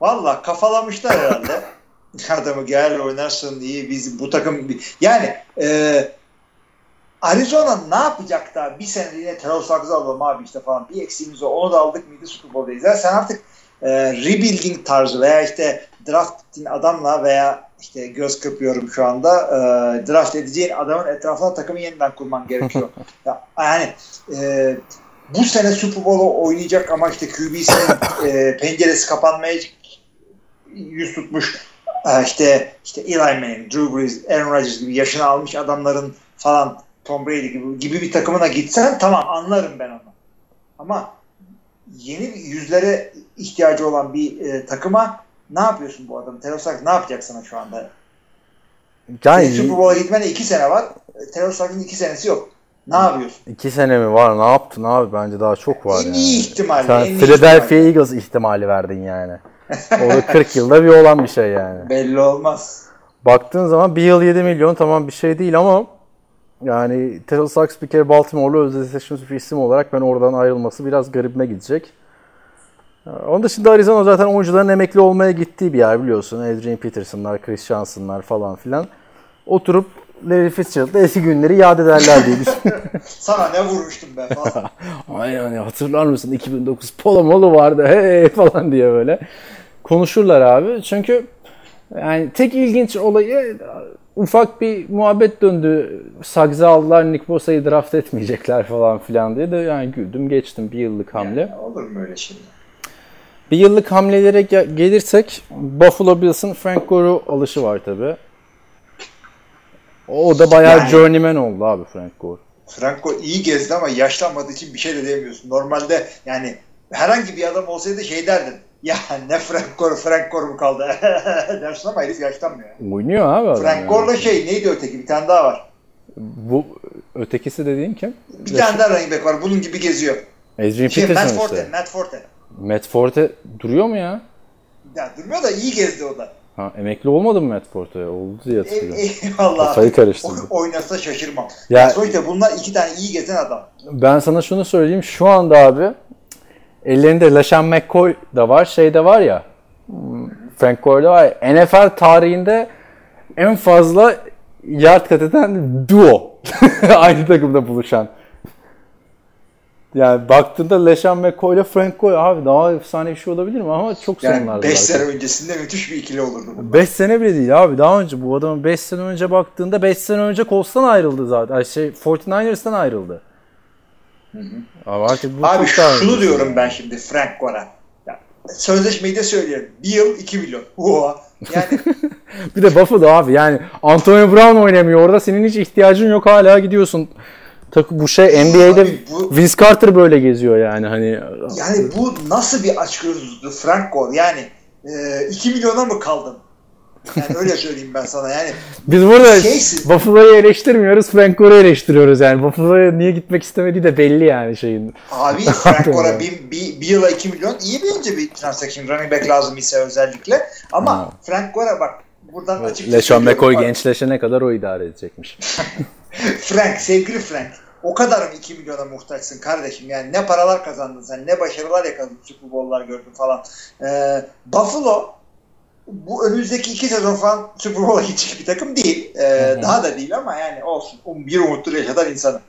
Valla kafalamışlar herhalde. <laughs> Adamı gel oynarsın iyi. Biz bu takım yani e, Arizona ne yapacak da bir sene yine Terrell Suggs'ı alalım abi işte falan. Bir eksiğimiz o onu da aldık mıydı? Super Bowl'dayız. Yani sen artık e, rebuilding tarzı veya işte draft ettiğin adamla veya işte göz kırpıyorum şu anda e, draft edeceğin adamın etrafına takımı yeniden kurman gerekiyor. <laughs> ya, yani e, bu sene Super Bowl'u oynayacak ama işte QB'sinin e, penceresi kapanmaya yüz tutmuş işte işte Eli Manning, Drew Brees, Aaron Rodgers gibi yaşını almış adamların falan Tom Brady gibi, gibi bir takımına gitsen tamam anlarım ben onu. Ama yeni yüzlere ihtiyacı olan bir e, takıma ne yapıyorsun bu adam? Terrell Suggs ne yapacak sana şu anda? Yani Senin Super Bowl'a gitmene iki sene var. E, Terrell Suggs'ın iki senesi yok. Ne yapıyorsun? iki sene mi var? Ne yaptın abi? Bence daha çok var en yani. iyi ihtimalle. Sen en Philadelphia ihtimalle. Eagles ihtimali verdin yani. <laughs> O da 40 yılda bir olan bir şey yani. Belli olmaz. Baktığın zaman bir yıl 7 milyon tamam bir şey değil ama yani Terrell Suggs bir kere Baltimore'lu özdeşleşmiş bir isim olarak ben oradan ayrılması biraz garibime gidecek. Onun dışında Arizona zaten oyuncuların emekli olmaya gittiği bir yer biliyorsun. Adrian Peterson'lar, Chris Johnson'lar falan filan. Oturup Larry Fitzgerald'da eski günleri yad ederler diye <laughs> düşünüyorum. Sana ne vurmuştum ben falan. <laughs> Ay hani hatırlar mısın 2009 Polo Molo vardı hey falan diye böyle konuşurlar abi. Çünkü yani tek ilginç olayı ufak bir muhabbet döndü. Suggs'ı aldılar Nick Bosa'yı draft etmeyecekler falan filan diye de yani güldüm geçtim bir yıllık hamle. Yani olur mu öyle şey? Bir yıllık hamlelere ge- gelirsek Buffalo Bills'ın Frank Gore'u alışı var tabi. O da bayağı Yani- journeyman oldu abi Frank Gore. Franco iyi gezdi ama yaşlanmadığı için bir şey de diyemiyorsun. Normalde yani herhangi bir adam olsaydı şey derdin. Ya ne Frank Gore, Frank Gore mu kaldı <laughs> dersin ama herif yaşlanmıyor. Oynuyor abi adam Frank yani. Gore'la şey neydi öteki bir tane daha var. Bu ötekisi dediğin kim? Bir tane daha running back var bunun gibi geziyor. Adrian Şey, Matt Peterson Forte, işte. Matt Forte. Matt Forte duruyor mu ya? Ya durmuyor da iyi gezdi o da. Ha, emekli olmadı mı Matt? Oldu diye E, hatırlıyorum. eyvallah. Kafayı karıştırdı. Oynasa şaşırmam. Ya- Ya, sonuçta bunlar iki tane iyi gezen adam. Ben sana şunu söyleyeyim. Şu anda abi ellerinde LaShawn McCoy da var. Şey de var ya Frank Gore da var ya. NFL tarihinde en fazla yard kat eden duo. <laughs> Aynı takımda buluşan. Yani baktığında Leşan McCoy ile Frank Gore abi daha efsane bir şey olabilir mi? Ama çok Yani sorunlar 5 var. sene öncesinde müthiş bir ikili olurdu bu. 5 sene bile değil abi. Daha önce bu adamın 5 sene önce baktığında 5 sene önce Colts'tan ayrıldı zaten. Ay şey 49ers'tan ayrıldı. Abi artık bu Abi şunu diyorum ben şimdi Frank Gore'a. Ya, Sözleşmeyi de söylüyorum. Bir yıl 2 milyon. Oha. Yani <laughs> Bir de Buffalo abi yani Antonio Brown oynamıyor orada senin hiç ihtiyacın yok hala gidiyorsun. Takı bu şey NBA'de Abi bu- Vince Carter böyle geziyor yani hani yani bu nasıl bir açgözlülüktü Frank Gore? Yani e, 2 milyona mı kaldın? Yani öyle <laughs> söyleyeyim ben sana. Yani biz burada Şeysin. Buffalo'yu eleştirmiyoruz Frank Gore'u eleştiriyoruz yani Buffalo'ya niye gitmek istemediği de belli yani şeyin. Abi <laughs> Frank Gore'a bir, bir, bir yıla 2 milyon iyi bence bir transaction running back lazım ise özellikle. Ama Ha. Frank Gore'a bak buradan açıkça söylüyorum. McCoy gençleşene kadar o idare edecekmiş. <laughs> Frank, sevgili Frank. O kadar mı 2 milyona muhtaçsın kardeşim? Yani ne paralar kazandın sen, ne başarılar yakaladın, Super Bowl'lar gördün falan. Ee, Buffalo bu önümüzdeki iki sezon falan Super Bowl'a gidecek bir takım değil. Ee, daha da değil ama yani olsun. Um- Bir umutlu yaşatan insanım.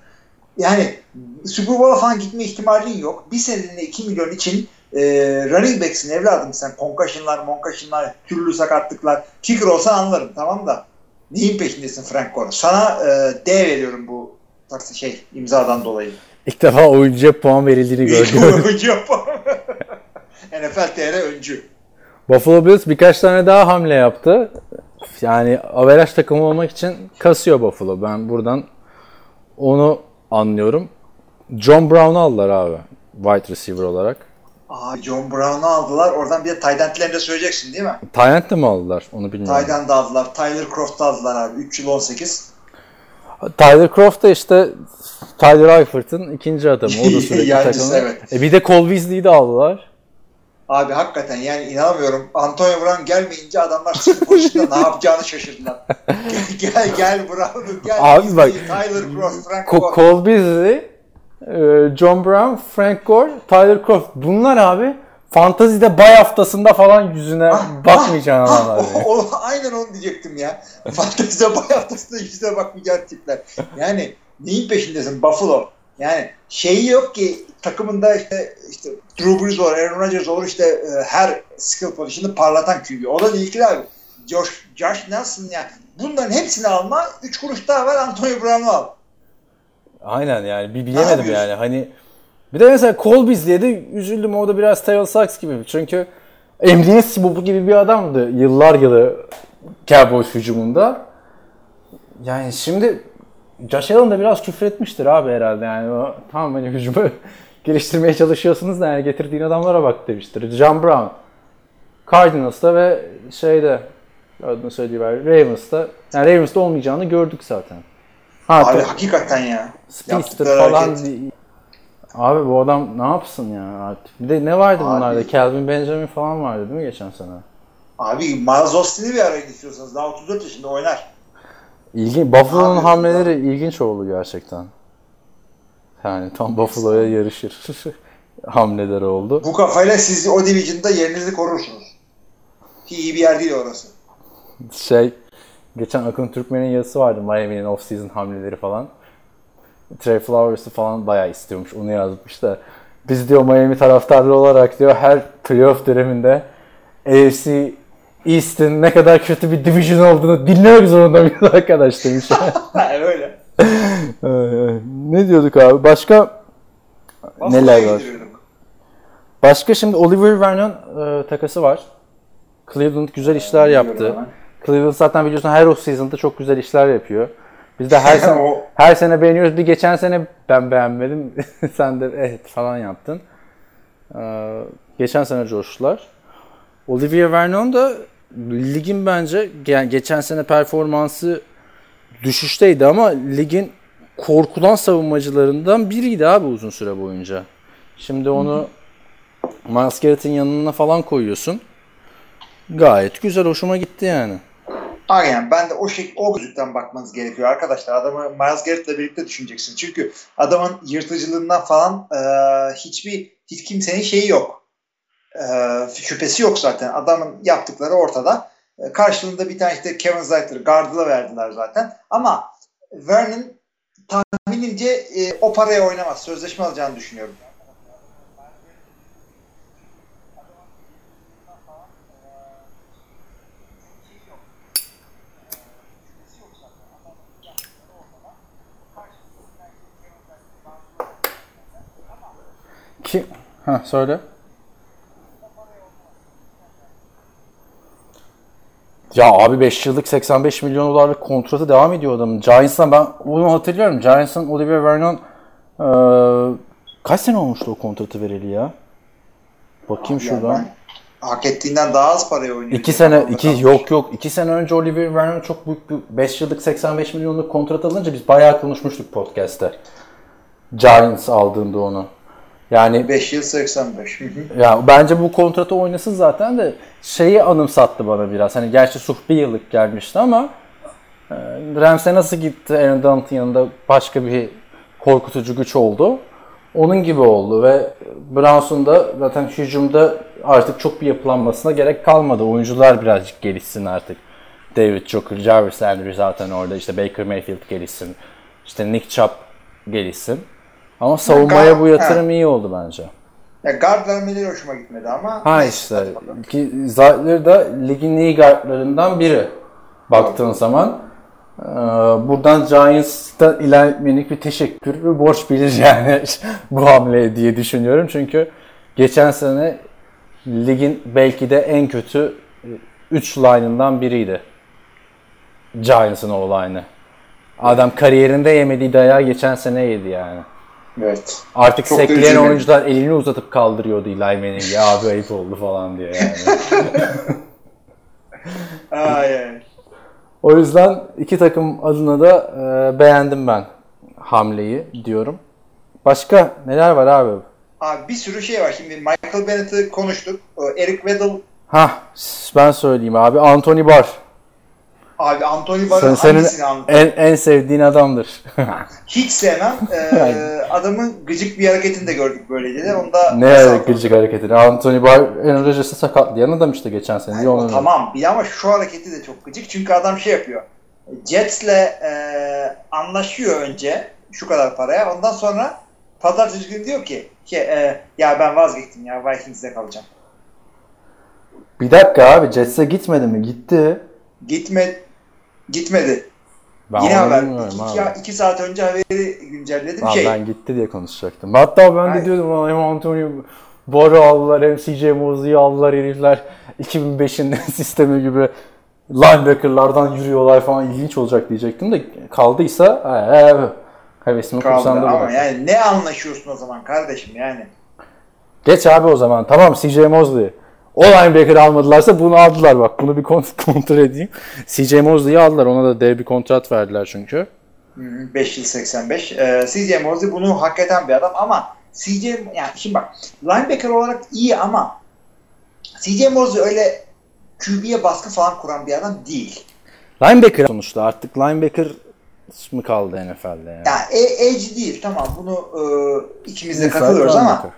Yani Super Bowl'a falan gitme ihtimalin yok. Bir seneliğine 2 milyon için e, running back'sin evladım sen. Concussion'lar, monkaşınlar, türlü sakatlıklar. Kicker olsan anlarım tamam da. Neyin peşindesin Frank Gore? Sana e, D veriyorum bu taksi şey imzadan dolayı. İlk defa oyuncuya puan verildiğini gördüm. Öncü yapalım. NFL TR öncü. Buffalo Bills birkaç tane daha hamle yaptı. Yani averaj takımı olmak için kasıyor Buffalo. Ben buradan onu anlıyorum. John Brown'u aldılar abi. Wide receiver olarak. Aa, John Brown'u aldılar. Oradan bir de tight end'lerini de söyleyeceksin değil mi? Tyrant de mi aldılar? Onu bilmiyorum. End aldılar. Tyler Croft'u aldılar abi. 3 yıl 18. Tyler Croft da işte Tyler Eifert'ın ikinci adamı. O da <laughs> sürekli takımda. evet. E bir de Cole Beasley'i de aldılar. Abi hakikaten yani inanamıyorum. Antonio Brown gelmeyince adamlar pozisyonda ne yapacağını şaşırdılar. <laughs> gel gel, Brown'u gel. Abi Beasley, bak, Tyler Croft, Frank. Cole Beasley, John Brown, Frank Gore, Tyler Croft. Bunlar abi fantazide bay haftasında falan yüzüne bakmayacağın Ah, adamlar. yani. o, o- aynen onu diyecektim ya. Fantezide bay haftasında yüzüne bakmayacağın tipler. Yani neyin peşindesin Buffalo? Yani şeyi yok ki takımında işte işte Drew Brees olur, Aaron Rodgers olur işte e, her skill pozisyonu parlatan QB. O da değil ki abi. Josh, Josh Nelson ya. Bunların hepsini alma. 3 kuruş daha ver Antonio Brown'u al. Aynen yani bir bilemedim yani hani bir de mesela Cole Beasley'e de üzüldüm o da biraz Taylor Sachs gibi çünkü Emriye Sibobu gibi bir adamdı yıllar yılı Cowboys hücumunda. Yani şimdi Josh Allen da biraz küfretmiştir abi herhalde yani o tamam hani hücumu <laughs> geliştirmeye çalışıyorsunuz da yani getirdiğin adamlara bak demiştir. John Brown Cardinals'ta ve şeyde adını söyleyiver Ravens'ta yani Ravens'ta olmayacağını gördük zaten. Ha, Abi tabii. hakikaten ya. Speedster Yaptıkları falan hareket. değil. Abi bu adam ne yapsın ya artık. Bir de ne vardı Abi. bunlarda? Calvin Benjamin falan vardı değil mi geçen sene? Abi Miles Austin'i bir arayın istiyorsanız. Daha 34 yaşında oynar. İlginç. Buffalo'nun Abi, hamleleri ilginç oldu gerçekten. Yani tam Buffalo'ya yarışır <laughs> hamleleri oldu. Bu kafayla siz o division'da yerinizi korursunuz. Ki iyi bir yer değil orası. Şey, geçen Akın Türkmen'in yazısı vardı Miami'nin off-season hamleleri falan. Trey Flowers'ı falan bayağı istiyormuş. Onu yazmış da. Biz diyor Miami taraftarları olarak diyor her playoff döneminde AFC East'in ne kadar kötü bir division olduğunu dinlemek zorunda mıyız <laughs> arkadaş demiş. <laughs> Öyle. <laughs> Ne diyorduk abi? Başka neler Buffalo'ya var? Başka şimdi Oliver Vernon e, takası var. Cleveland güzel işler yaptı. Hemen. Cleveland zaten biliyorsun her off season'da çok güzel işler yapıyor. Biz de her <laughs> sene her sene beğeniyoruz. Bir geçen sene ben beğenmedim. <laughs> Sen de evet falan yaptın. Ee, geçen sene coştular. Olivier Vernon da ligin bence yani geçen sene performansı düşüşteydi ama ligin korkulan savunmacılarından biriydi abi uzun süre boyunca. Şimdi onu Miles yanına falan koyuyorsun. Gayet güzel, hoşuma gitti yani. Aynen ben de o şey o gözlükten bakmanız gerekiyor arkadaşlar. Adamı Miles Garrett'le birlikte düşüneceksin. Çünkü adamın yırtıcılığından falan e, hiçbir hiç kimsenin şeyi yok. E, şüphesi yok zaten. Adamın yaptıkları ortada. E, karşılığında bir tane işte Kevin Zeitler Gardner'a verdiler zaten. Ama Vernon tahminimce e, o paraya oynamaz. Sözleşme alacağını düşünüyorum. Ki ha söyle. Ya abi 5 yıllık 85 milyon dolarlık kontratı devam ediyor adamın. Giants'tan ben onu hatırlıyorum. Giants'ın Oliver Vernon eee, kaç sene olmuştu o kontratı vereli ya? Bakayım Yani şuradan. ben hak ettiğinden daha az paraya oynuyor. 2 sene, 2 yok yok. 2 sene önce Oliver Vernon çok büyük bir 5 yıllık 85 milyonluk kontrat alınca biz bayağı konuşmuştuk podcast'te. Giants aldığında onu. Yani 5 yıl 85. Hı hı. ya bence bu kontratı oynasın zaten de şeyi anımsattı bana biraz. Hani gerçi Suh bir yıllık gelmişti ama e, Rams'e nasıl gitti Aaron Donald'ın yanında başka bir korkutucu güç oldu. Onun gibi oldu ve Browns'un da zaten hücumda artık çok bir yapılanmasına gerek kalmadı. Oyuncular birazcık gelişsin artık. David Joker, Jarvis Landry zaten orada. işte Baker Mayfield gelişsin. İşte Nick Chubb gelişsin. Ama savunmaya bu yatırım iyi oldu bence. Ya guard vermeleri hoşuma gitmedi ama. Ha işte ki Zaytler da ligin iyi guardlarından biri baktığın zaman. Ee, buradan Giants'ta ilerlemenik bir teşekkür ve borç bilir yani <laughs> bu hamle diye düşünüyorum. Çünkü geçen sene ligin belki de en kötü 3 line'ından biriydi. Giants'ın o line'ı. Adam kariyerinde yemediği dayağı geçen sene yedi yani. Evet. Artık Çok sekleyen oyuncular elini uzatıp kaldırıyordu Eli Manning'e. Ya abi ayıp oldu falan diye yani. <laughs> Ay, ay. o yüzden iki takım adına da e, beğendim ben hamleyi diyorum. Başka neler var abi? Abi bir sürü şey var. Şimdi Michael Bennett'i konuştuk. Eric Weddle Ha ben söyleyeyim abi. Anthony Barr. Abi Anthony Sen, Barr'ın senin hangisini an- en, en sevdiğin adamdır. <laughs> hiç sevmem. Ee, <laughs> adamın gıcık bir hareketini de gördük böylece. Onu da ne gıcık hareketini. Anthony Barr Aaron Rodgers'ı sakatlayan adam işte geçen sene. Yani onu- tamam bir ama şu hareketi de çok gıcık. Çünkü adam şey yapıyor. Jets'le e, anlaşıyor önce şu kadar paraya. Ondan sonra pazartesi günü diyor ki şey, e, ya ben vazgeçtim ya Vikings'de kalacağım. Bir dakika abi Jets'e gitmedi mi? Gitti. Gitme gitmedi. Ben Yine haber. İki, abi. iki saat önce haberi güncelledim. Abi şey, ben gitti diye konuşacaktım. Hatta ben de Hayır. diyordum "Ulan hem Antonio Barr'ı aldılar hem CJ Mosley'i aldılar herifler 2005'in <laughs> sistemi gibi linebackerlardan yürüyorlar falan ilginç olacak diyecektim de kaldıysa ee, hevesimi kaldı kursağımda ama bıraktım. yani ne anlaşıyorsun o zaman kardeşim yani. Geç abi o zaman tamam CJ Mosley. O linebacker almadılarsa bunu aldılar bak bunu bir kont- <laughs> kontrol edeyim. CJ Mosley'i aldılar ona da dev bir kontrat verdiler çünkü. 5 yıl 85. Ee, CJ Mosley bunu hak eden bir adam ama CJ yani şimdi bak linebacker olarak iyi ama CJ Mosley öyle QB'ye baskı falan kuran bir adam değil. Linebacker sonuçta artık linebacker mı kaldı NFL'de yani? Yani e- edge değil tamam bunu e, ikimiz de katılıyoruz ama.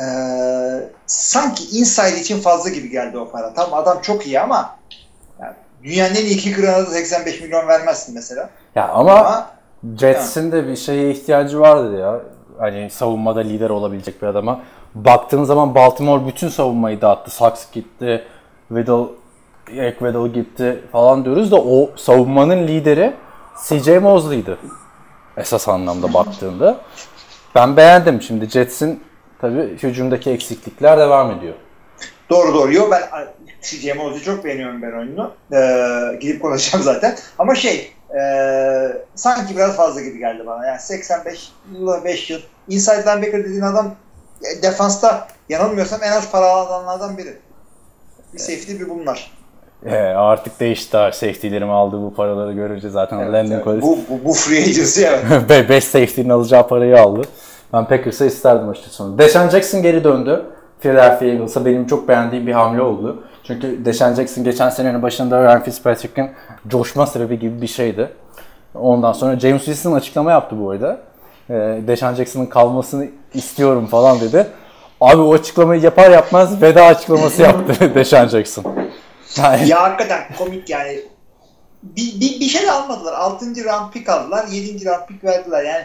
E, sanki inside için fazla gibi geldi o para. Tamam adam çok iyi ama yani dünyanın en iyi kicker'ına da 85 milyon vermezsin mesela. Ya ama Ama Jets'in de bir şeye ihtiyacı vardı ya. Hani savunmada lider olabilecek bir adama. Baktığın zaman Baltimore bütün savunmayı dağıttı. Saks gitti, Weddle, Weddle gitti falan diyoruz da o savunmanın lideri CJ Mosley'di. Esas anlamda baktığında. Ben beğendim. Şimdi Jets'in tabii hücumdaki eksiklikler devam ediyor. Doğru doğru. Yo ben CJ Mosley'i çok beğeniyorum ben oyununu. Ee, gidip konuşacağım <laughs> zaten. Ama şey e, sanki biraz fazla gibi geldi bana. Yani 85 yıl 5 yıl. Inside linebacker dediğin adam e, defansta yanılmıyorsam en az para alan adamlardan biri. Bir safety bir bunlar. Ee, artık değişti. Safety'lerim aldığı bu paraları görünce zaten Evet, Landon evet. Collins Bu, bu, bu free agency evet. <laughs> 5 safety'nin alacağı parayı aldı. Ben Packers'a isterdim açıkçası. Deshaun Jackson geri döndü. Philadelphia Eagles'a benim çok beğendiğim bir hamle oldu. Çünkü Deshaun Jackson geçen senenin başında Ryan Fitzpatrick'in coşma sebebi gibi bir şeydi. Ondan sonra James Winston açıklama yaptı bu arada. Ee, Deshaun Jackson'ın kalmasını istiyorum falan dedi. Abi o açıklamayı yapar yapmaz veda açıklaması yaptı <laughs> Deshaun Jackson. Yani, ya hakikaten komik yani. bir, bir, bir şey de almadılar. 6. round pick aldılar. 7. round pick verdiler. Yani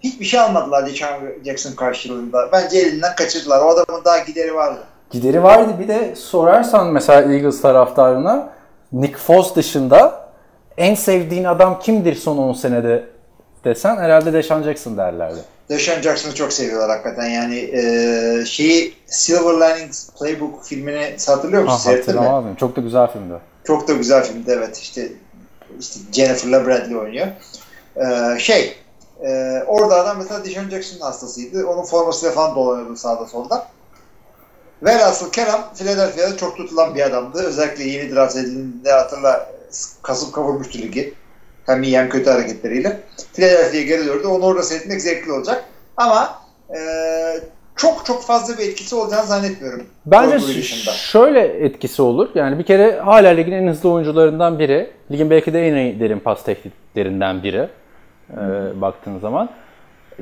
hiçbir şey almadılar Deshaun Jackson karşılığında. Bence elinden kaçırdılar. O adamın daha gideri vardı. Gideri vardı. Bir de sorarsan mesela Eagles taraftarına Nick Foles dışında en sevdiğin adam kimdir son 10 senede desen herhalde Deshaun Jackson derlerdi. Deshaun Jackson'ı çok seviyorlar hakikaten. Yani e, şeyi Silver Linings Playbook filmini hatırlıyor musun? Ha, mi? hatırlamadım. Çok da güzel filmdi. Çok da güzel filmdi evet. İşte, işte Jennifer'la Bradley oynuyor. Ee, şey e, orada adam mesela Deshaun Jackson'ın hastasıydı. Onun formasıyla falan dolanıyordu sağda solda. Velhasıl Kerem Philadelphia'da çok tutulan bir adamdı. Özellikle yeni draft edildiğinde hatırla kasıp kavurmuştu ligi. Hem iyi hem kötü hareketleriyle. Philadelphia'ya geri döndü. Onu orada seyretmek zevkli olacak. Ama e, çok çok fazla bir etkisi olacağını zannetmiyorum. Bence şöyle etkisi olur. Yani bir kere hala ligin en hızlı oyuncularından biri. Ligin belki de en iyi derin pas tehditlerinden biri. E, baktığın zaman.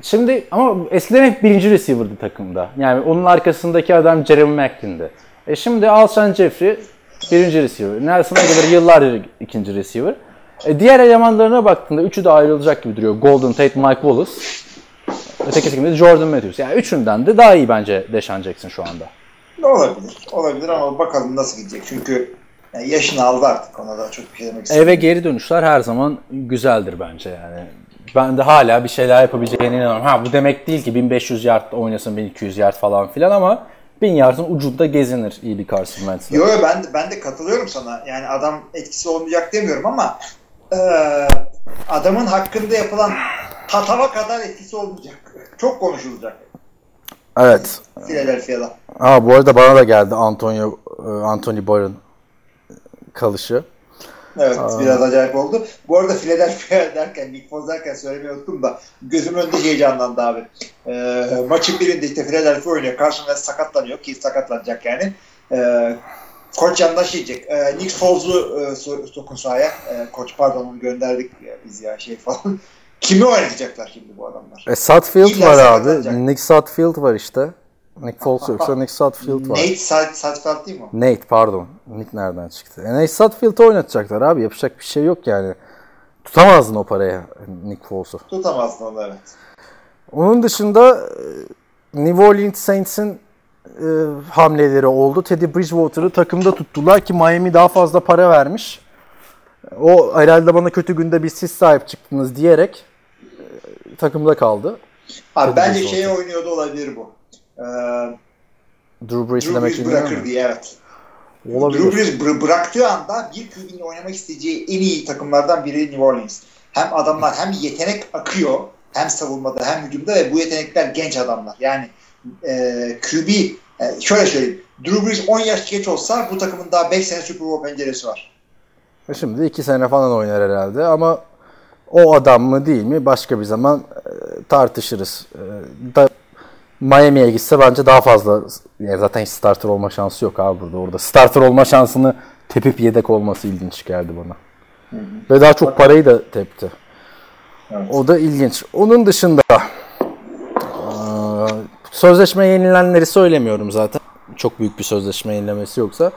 Şimdi ama eskiden hep birinci receiver'dı takımda. Yani onun arkasındaki adam Jeremy Maclin'di. E şimdi Alshon Jeffrey birinci receiver. Nelson Aguilar yıllardır ikinci receiver. E diğer elemanlarına baktığında üçü de ayrılacak gibi duruyor. Golden Tate, Mike Wallace. Ötekisi gibi de Jordan Matthews. Yani üçünden de daha iyi bence Deshaun Jackson şu anda. Olabilir. Olabilir ama bakalım nasıl gidecek. Çünkü yani yaşını aldı artık. Ona da çok bir şey demek istemiyorum. Eve geri dönüşler her zaman güzeldir bence yani. Ben de hala bir şeyler yapabileceğine inanıyorum. Ha bu demek değil ki 1500 yard oynasın 1200 yard falan filan ama 1000 yardın ucunda gezinir iyi bir Carson Wentz'le. Yo yo ben de, ben de katılıyorum sana. Yani adam etkisi olmayacak demiyorum ama e, adamın hakkında yapılan tatava kadar etkisi olmayacak. Çok konuşulacak Evet. Philadelphia'da. Ha bu arada bana da geldi Antonio Anthony Barr'ın kalışı. Evet biraz acayip oldu. Bu arada Philadelphia <laughs> derken, Nick Foles derken söylemeyi unuttum da gözümün önünde heyecanlandı abi. Ee, maçın birinde işte Philadelphia oynuyor. Wentz sakatlanıyor ki sakatlanacak yani. Ee, koç yandaş yiyecek. Ee, Nick Foles'u e, so- sokun sahaya. Ee, koç pardon onu gönderdik ya, biz ya şey falan. <laughs> Kimi oynatacaklar şimdi bu adamlar? E, Sutfield İlla var abi. Nick Sutfield var işte. Nick Foles yoksa Nick Sutfield var. Nate Sut- Sutfield değil mi? Nate pardon. Nick nereden çıktı? E, Nate Sutfield'ı oynatacaklar abi. Yapacak bir şey yok yani. Tutamazdın o paraya Nick Foles'u. Tutamazdın onu evet. Onun dışında e, New Orleans Saints'in e, hamleleri oldu. Teddy Bridgewater'ı takımda tuttular ki Miami daha fazla para vermiş. O herhalde bana kötü günde bir siz sahip çıktınız diyerek e, takımda kaldı. Abi Teddy bence şeye oynuyordu olabilir bu. Ee, Drew Brees Drew Brees bırakır diye evet. Drew Olabilir. Brees bıra- bıraktığı anda bir QB'nin oynamak isteyeceği en iyi takımlardan biri New Orleans. Hem adamlar hem yetenek akıyor hem savunmada hem hücumda ve bu yetenekler genç adamlar. Yani e, QB e, şöyle söyleyeyim. Drew Brees 10 yaş geç olsa bu takımın daha 5 sene Super Bowl penceresi var. E Şimdi iki sene falan oynar herhalde ama o adam mı değil mi başka bir zaman e, tartışırız. E, da, Miami'ye gitse bence daha fazla yani zaten hiç starter olma şansı yok abi burada. Orada starter olma şansını tepip yedek olması ilginç geldi bana. Ve daha çok parayı da tepti. Evet. O da ilginç. Onun dışında sözleşme yenilenleri söylemiyorum zaten. Çok büyük bir sözleşme yenilemesi yoksa.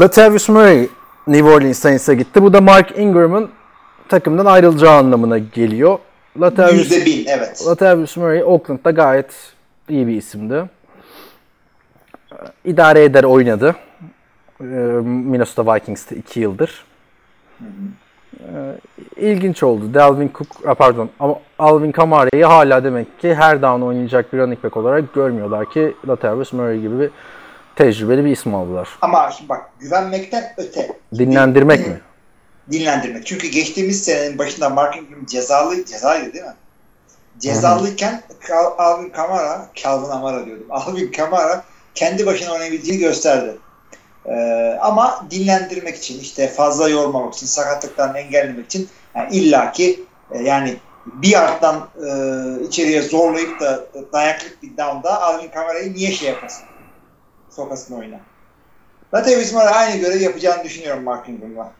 Latavius Murray New Orleans Saints'e gitti. Bu da Mark Ingram'ın takımdan ayrılacağı anlamına geliyor. Latavius, %1000 evet. Latavius Murray Oakland'da gayet iyi bir isimdi. İdare eder oynadı. Ee, Minnesota Vikings'te 2 yıldır. Ee, İlginç oldu. Dalvin Cook, pardon, Alvin Kamara'yı hala demek ki her down oynayacak bir running back olarak görmüyorlar ki Latavius Murray gibi bir tecrübeli bir isim aldılar. Ama şimdi bak güvenmekten öte. Dinlendirmek mi? dinlendirmek. Çünkü geçtiğimiz senenin başında Mark Ingram cezalı, cezaydı değil mi? Cezalıyken Alvin Kamara, Calvin Amara diyordum. <laughs> Alvin Kamara kendi başına oynayabildiğini gösterdi. Ee, ama dinlendirmek için, işte fazla yormamak için, sakatlıktan engellemek için yani illaki e, yani bir arttan e, içeriye zorlayıp da dayaklık bir down'da Alvin Kamara'yı niye şey yapasın? Sokasın oyuna. Latavius Murray aynı görevi yapacağını düşünüyorum Mark Ingram'la.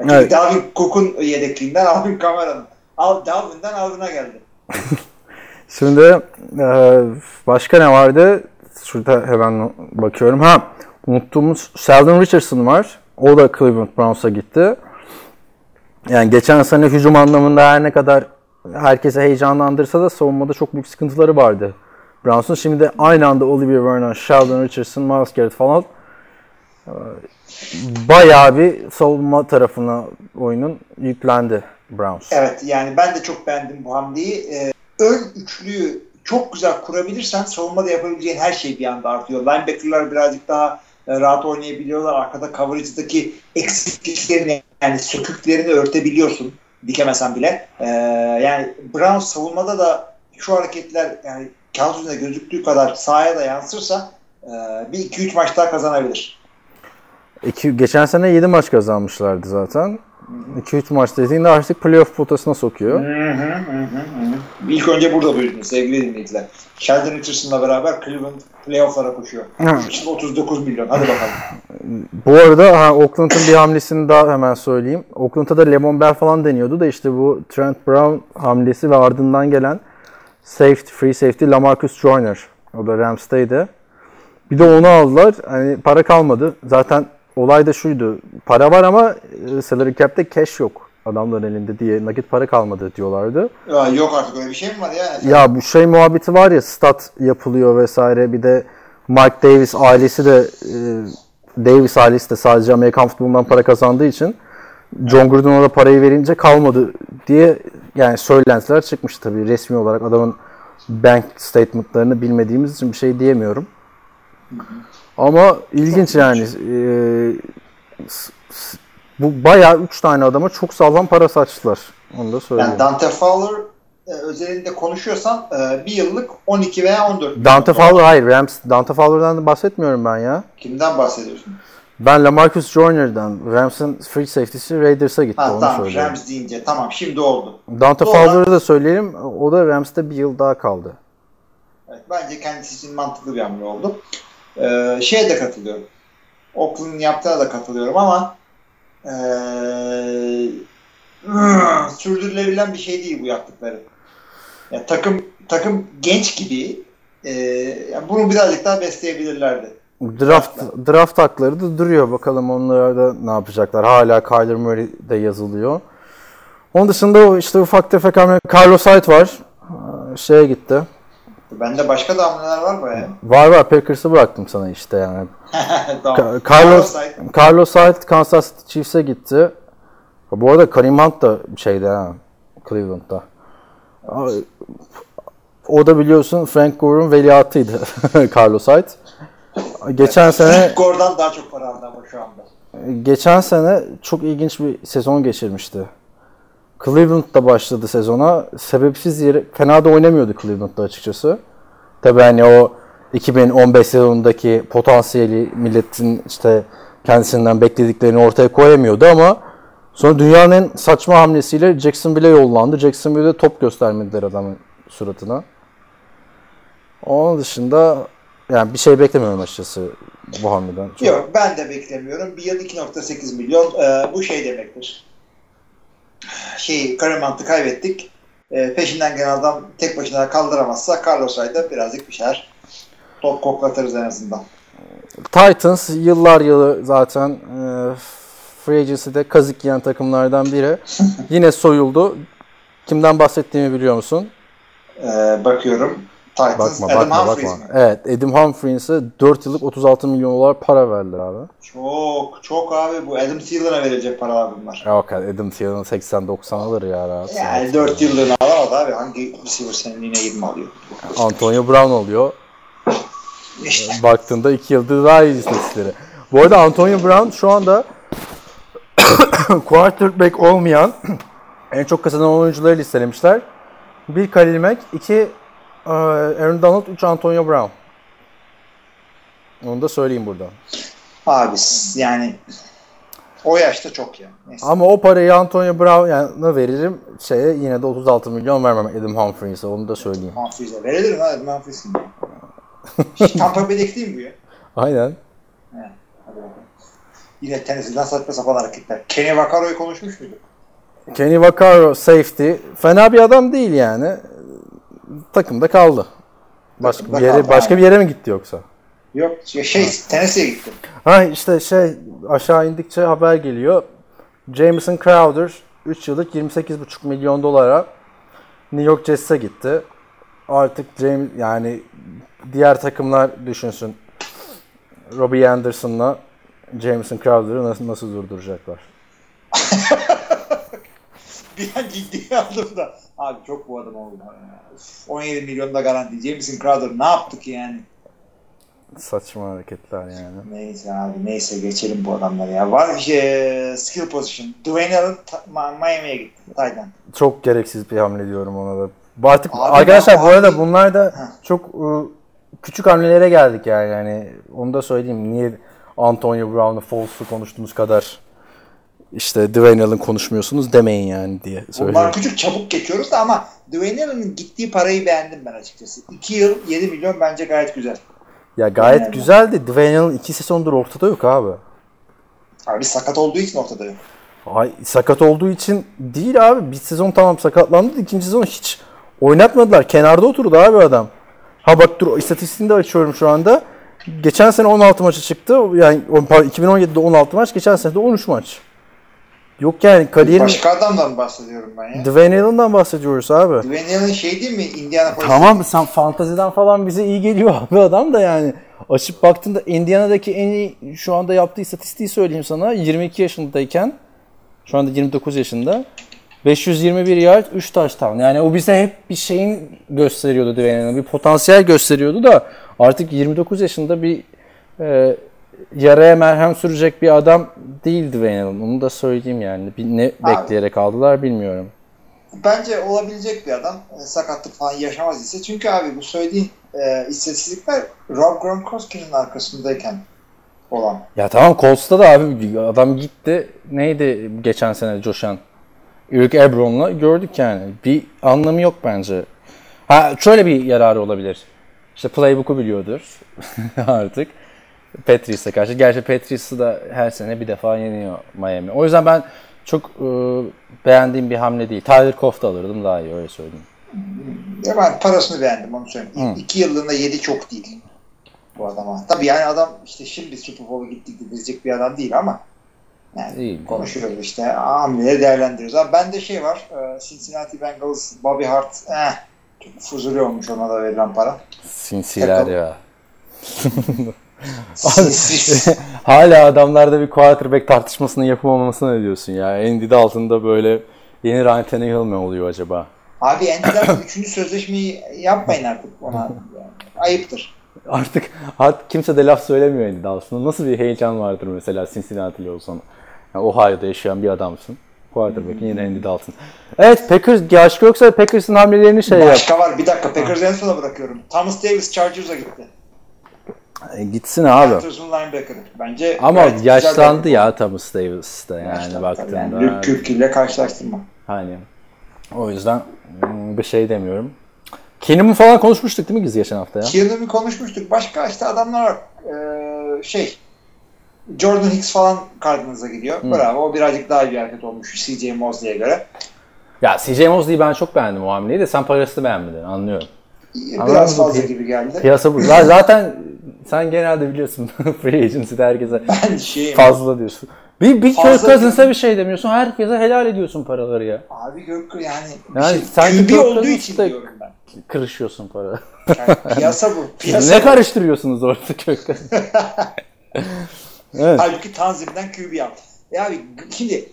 Çünkü Evet. Dalvin Cook'un yedekliğinden Alvin Kamara'nın. Al, Dalvin'den Alvin'a geldi. <laughs> Şimdi e, başka ne vardı? Şurada hemen bakıyorum. Ha unuttuğumuz Sheldon Richardson var. O da Cleveland Browns'a gitti. Yani geçen sene hücum anlamında her ne kadar herkese heyecanlandırsa da savunmada çok büyük sıkıntıları vardı. Browns'un şimdi de aynı anda Olivier Vernon, Sheldon Richardson, Miles Garrett falan e, bayağı bir savunma tarafına oyunun yüklendi Browns. Evet yani ben de çok beğendim bu hamleyi. Ee, ön üçlüyü çok güzel kurabilirsen savunmada yapabileceğin her şey bir anda artıyor. Linebacker'lar birazcık daha e, rahat oynayabiliyorlar. Arkada coverage'daki eksikliklerini yani söküklerini örtebiliyorsun. Dikemesen bile. Ee, yani Browns savunmada da şu hareketler yani kağıt üzerinde gözüktüğü kadar sahaya da yansırsa e, bir iki üç maç daha kazanabilir. İki, geçen sene 7 maç kazanmışlardı zaten. 2-3 maç dediğinde artık playoff potasına sokuyor. Hı hı hı hı. İlk önce burada duydunuz sevgili dinleyiciler. Sheldon Richardson'la beraber Cleveland playoff'lara koşuyor. Hı. 39 milyon. Hadi bakalım. Bu arada ha, Oakland'ın bir hamlesini daha hemen söyleyeyim. Oakland'da da Lemon Bell falan deniyordu da işte bu Trent Brown hamlesi ve ardından gelen safety, free safety Lamarcus Joyner. O da Rams'taydı. Bir de onu aldılar. Hani para kalmadı. Zaten olay da şuydu. Para var ama e, salary cap'te cash yok adamların elinde diye nakit para kalmadı diyorlardı. Ya, yok artık öyle bir şey mi var ya? Ya bu şey muhabbeti var ya stat yapılıyor vesaire bir de Mike Davis ailesi de e, Davis ailesi de sadece Amerikan futbolundan para kazandığı için John Gruden ona parayı verince kalmadı diye yani söylentiler çıkmış tabii resmi olarak adamın bank statement'larını bilmediğimiz için bir şey diyemiyorum. Ama ilginç yani. E, s- bu bayağı 3 tane adama çok sağlam para saçtılar. Onu da söyleyeyim. Yani Dante Fowler e, özelinde konuşuyorsan e, bir yıllık 12 veya 14. Dante Fowler hayır Rams Dante Fowler'dan da bahsetmiyorum ben ya. Kimden bahsediyorsun? Ben Lamarcus Joyner'dan Rams'ın free safety'si Raiders'a gitti Ha, onu tamam söylüyorum. Rams deyince tamam şimdi oldu. Dante. Fowler'ı da söyleyelim. O da Rams'te bir yıl daha kaldı. Evet, bence kendisi için mantıklı bir hamle oldu. Ee, şeye de katılıyorum. Oakland'ın yaptığına da katılıyorum ama ee, sürdürülebilen bir şey değil bu yaptıkları. Ya, takım takım genç gibi ee, yani bunu birazcık daha besleyebilirlerdi. Draft draft hakları da duruyor. Bakalım onlar da ne yapacaklar. Hala Kyler Murray de yazılıyor. Onun dışında işte ufak tefek hamle Carlos Hyde var. Ee, Şeye gitti. Bende başka da hamleler var bayağı. Var var Packers'ı bıraktım sana işte yani. <laughs> tamam. Carlos. Carlos Hyde Kansas City Chiefs'e gitti. Bu arada Kareem Hunt da şeyde ha Cleveland'da. O da biliyorsun Frank Gore'un veliahtıydı <laughs> Carlos Hyde. Geçen sene Gordon daha çok para aldı ama şu anda. geçen sene çok ilginç bir sezon geçirmişti. Cleveland'da başladı sezona. Sebepsiz yere fena da oynamıyordu Cleveland'da açıkçası. Tabii hani o 2015 sezonundaki potansiyeli milletin işte kendisinden beklediklerini ortaya koyamıyordu ama sonra dünyanın en saçma hamlesiyle Jacksonville'e yollandı. Jacksonville'de top göstermediler adamın suratına. Onun dışında yani bir şey beklemiyorum açıkçası bu hamleden. Çok- Yok ben de beklemiyorum. Bir yıl 2.8 milyon e, bu şey demektir. Şey Karamant'ı kaybettik. E, peşinden gelen adam tek başına kaldıramazsa Carlos Hyde'a birazcık bir şeyler top koklatırız en azından. Titans yıllar yılı zaten e, free agency'de kazık yiyen takımlardan biri. <laughs> Yine soyuldu. Kimden bahsettiğimi biliyor musun? E, bakıyorum. Titans Bakma Adam bakma Humphries bakma. mi? Evet Adam Humphries'e 4 yıllık 36 milyon dolar para verdiler abi. Çok çok abi bu Adam Thielen'a verecek paralar bunlar. Yok Adam Thielen 80-90 alır ya rahat. Yani 4 yıllığını alamaz abi. Hangi receiver seneliğine 20 alıyor? Antonio Brown oluyor. İşte. Baktığında 2 yıldır daha iyi istatistikleri. Bu arada Antonio Brown şu anda <coughs> quarterback olmayan en çok kazanan oyuncuları listelemişler. Bir Khalil Mack, iki Aaron Donald, üç Antonio Brown. Onu da söyleyeyim burada. Abi yani o yaşta çok ya. Neyse. Ama o parayı Antonio Brown'a veririm. Şeye yine de 36 milyon vermem Adam Humphries'e onu da söyleyeyim. Humphries'e verilir mi? Adam Humphries'in. Tampa Bay'deki değil mi bu ya? <laughs> Aynen. Hadi bakalım. Yine Tennessee'den saçma sapan hareketler. Kenny Vaccaro'yu konuşmuş muyduk? Kenny Vaccaro safety. Fena bir adam değil yani. Takımda kaldı. Başka bir Takımda yere kaldı, başka bir yere mi gitti yoksa? Yok şey, şey Tennessee'ye gitti. Ha işte şey aşağı indikçe haber geliyor. Jameson Crowder 3 yıllık 28,5 milyon dolara New York Jets'e gitti. Artık James yani diğer takımlar düşünsün. Robbie Anderson'la Jameson Crowder'ı nasıl, nasıl durduracaklar? <laughs> Bir an ciddiye aldım da. Abi çok bu adam oldu. Ya. Üf, 17 milyon da garanti. Jameson Crowder ne yaptık yani? Saçma hareketler yani. Neyse abi neyse geçelim bu adamları ya. Var bir şey skill position. Dwayne Allen Miami'ye gitti. Titan. Çok gereksiz bir hamle diyorum ona da. Artık Abi arkadaşlar ben- bu arada abi- bunlar da Heh. çok ıı, küçük hamlelere geldik yani. yani onu da söyleyeyim. Niye Antonio Brown'u Foles'u konuştuğumuz kadar işte Dwayne Allen konuşmuyorsunuz demeyin yani diye söylüyorum. küçük çabuk geçiyoruz da ama Dwayne Allen'ın gittiği parayı beğendim ben açıkçası. 2 yıl 7 milyon bence gayet güzel. Ya gayet Aynen. güzeldi. Dwayne Allen iki sezondur ortada yok abi. Abi sakat olduğu için ortada yok. Ay, sakat olduğu için değil abi. Bir sezon tamam sakatlandı. ikinci sezon hiç oynatmadılar. Kenarda oturdu abi adam. Ha bak dur istatistiğini de açıyorum şu anda. Geçen sene 16 maça çıktı. Yani o- pardon, 2017'de 16 maç. Geçen sene de 13 maç. Yok yani kariyerin Başka adamdan bahsediyorum ben ya. Dwayne Allen'dan bahsediyoruz abi. Dwayne Allen şey değil mi? Indianapolis. Tamam sen fantaziden falan bize iyi geliyor <laughs> abi adam da yani. Açıp baktığında Indiana'daki en iyi şu anda yaptığı istatistiği söyleyeyim sana. 22 yaşındayken şu anda 29 yaşında 521 yard 3 touchdown. Yani o bize hep bir şeyin gösteriyordu Dwayne Allen. Bir potansiyel gösteriyordu da artık 29 yaşında bir e, yaraya merhem sürecek bir adam değil Dwayne Allen. Onu da söyleyeyim yani. Bir ne Abi. bekleyerek aldılar bilmiyorum. Bence olabilecek bir adam. E, sakatlık falan yaşamaz ise. Çünkü abi bu söylediğin e, istatistikler Rob Gronkowski'nin arkasındayken olan. Ya tamam Colts'ta da abi adam gitti. Neydi geçen sene coşan? Eric Ebron'la gördük yani. Bir anlamı yok bence. Ha şöyle bir yararı olabilir. İşte playbook'u biliyordur <laughs> artık. Patriots'a karşı. Gerçi Patriots'ı da her sene bir defa yeniyor Miami. O yüzden ben çok e, beğendiğim bir hamle değil. Tyler Koff da alırdım daha iyi öyle söyleyeyim. Ya ben parasını beğendim onu söyleyeyim. Hı. İki yıllığında yedi çok değil bu adama. Tabii yani adam işte şimdi Super Bowl'a gittik diyecek bir adam değil ama yani Değil. konuşuyoruz işte hamleleri değerlendiriyoruz. Abi bende şey var e, Cincinnati Bengals Bobby Hart eh, çok fuzuli olmuş ona da verilen para. Tackle. ya. <laughs> <laughs> Hala adamlarda bir quarterback tartışmasının yapılmamasını ne diyorsun ya? Andy Dalton'da böyle yeni Ryan Tannehill mi oluyor acaba? Abi Andy'den üçüncü sözleşmeyi yapmayın artık ona. Ayıptır. Artık artık kimse de laf söylemiyor Andy Dalton'a. Nasıl bir heyecan vardır mesela Cincinnati'li olsan. Yani Ohio'da yaşayan bir adamsın. Quarterback'in yine Andy Dalton. Evet Packers, Yaş yoksa Packers'ın hamlelerini şey yap. Başka var bir dakika Packers'ı en sona bırakıyorum. Thomas Davis Chargers'a gitti. E, gitsin abi. Panthers'ın linebacker'ı. Bence Ama yaşlandı ya Thomas Davis de yani Yaşlandı baktığında. Yani Luke Kuechly ile karşılaştırma. Hani o yüzden hmm, bir şey demiyorum. Keenum'u falan konuşmuştuk değil mi biz geçen hafta ya? Kieran'ı konuşmuştuk. Başka işte adamlar var. Ee, şey Jordan Hicks falan Cardinals'a gidiyor. Bravo. O birazcık daha iyi bir hareket olmuş CJ Mosley'e göre. Ya CJ Mosley'i ben çok beğendim o hamleyi de sen parasını beğenmedin anlıyorum. Biraz Anladım. fazla gibi geldi. Piyasa bu. Zaten sen genelde biliyorsun <laughs> free agency'de herkese Ben şeyim. fazla diyorsun. Bir, bir Kirk Cousins'a bir şey demiyorsun. Herkese helal ediyorsun paraları ya. Abi Gök yani, Yani şey, sanki QB Kirk olduğu için diyorum ben. Kırışıyorsun para. Yani <laughs> piyasa bu. Piyasa ne bu. karıştırıyorsunuz orada Kirk <laughs> evet. Halbuki Tanzim'den QB al. Ya abi şimdi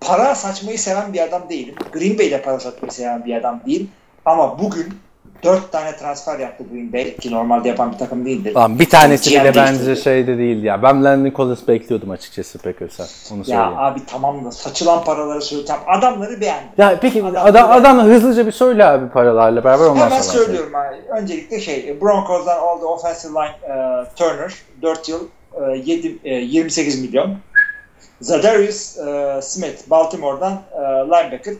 para saçmayı seven bir adam değilim. Green Bay'de para saçmayı seven bir adam değil. Ama bugün dört tane transfer yaptı Green Bay ki normalde yapan bir takım değildir. Lan bir tanesi bile bence şey de değil ya. Ben Landon Collins bekliyordum açıkçası Packers'a. Onu Ya söyleyeyim. abi tamam da saçılan paraları söyleyeceğim. Adamları beğendim. Ya peki Adam- adam, adam, hızlıca bir söyle abi paralarla beraber ondan Hemen sonra. söylüyorum abi. Öncelikle şey Broncos'dan aldı offensive line e, Turner 4 yıl e, 7, e, 28 milyon. Zadarius e, Smith Baltimore'dan e, linebacker.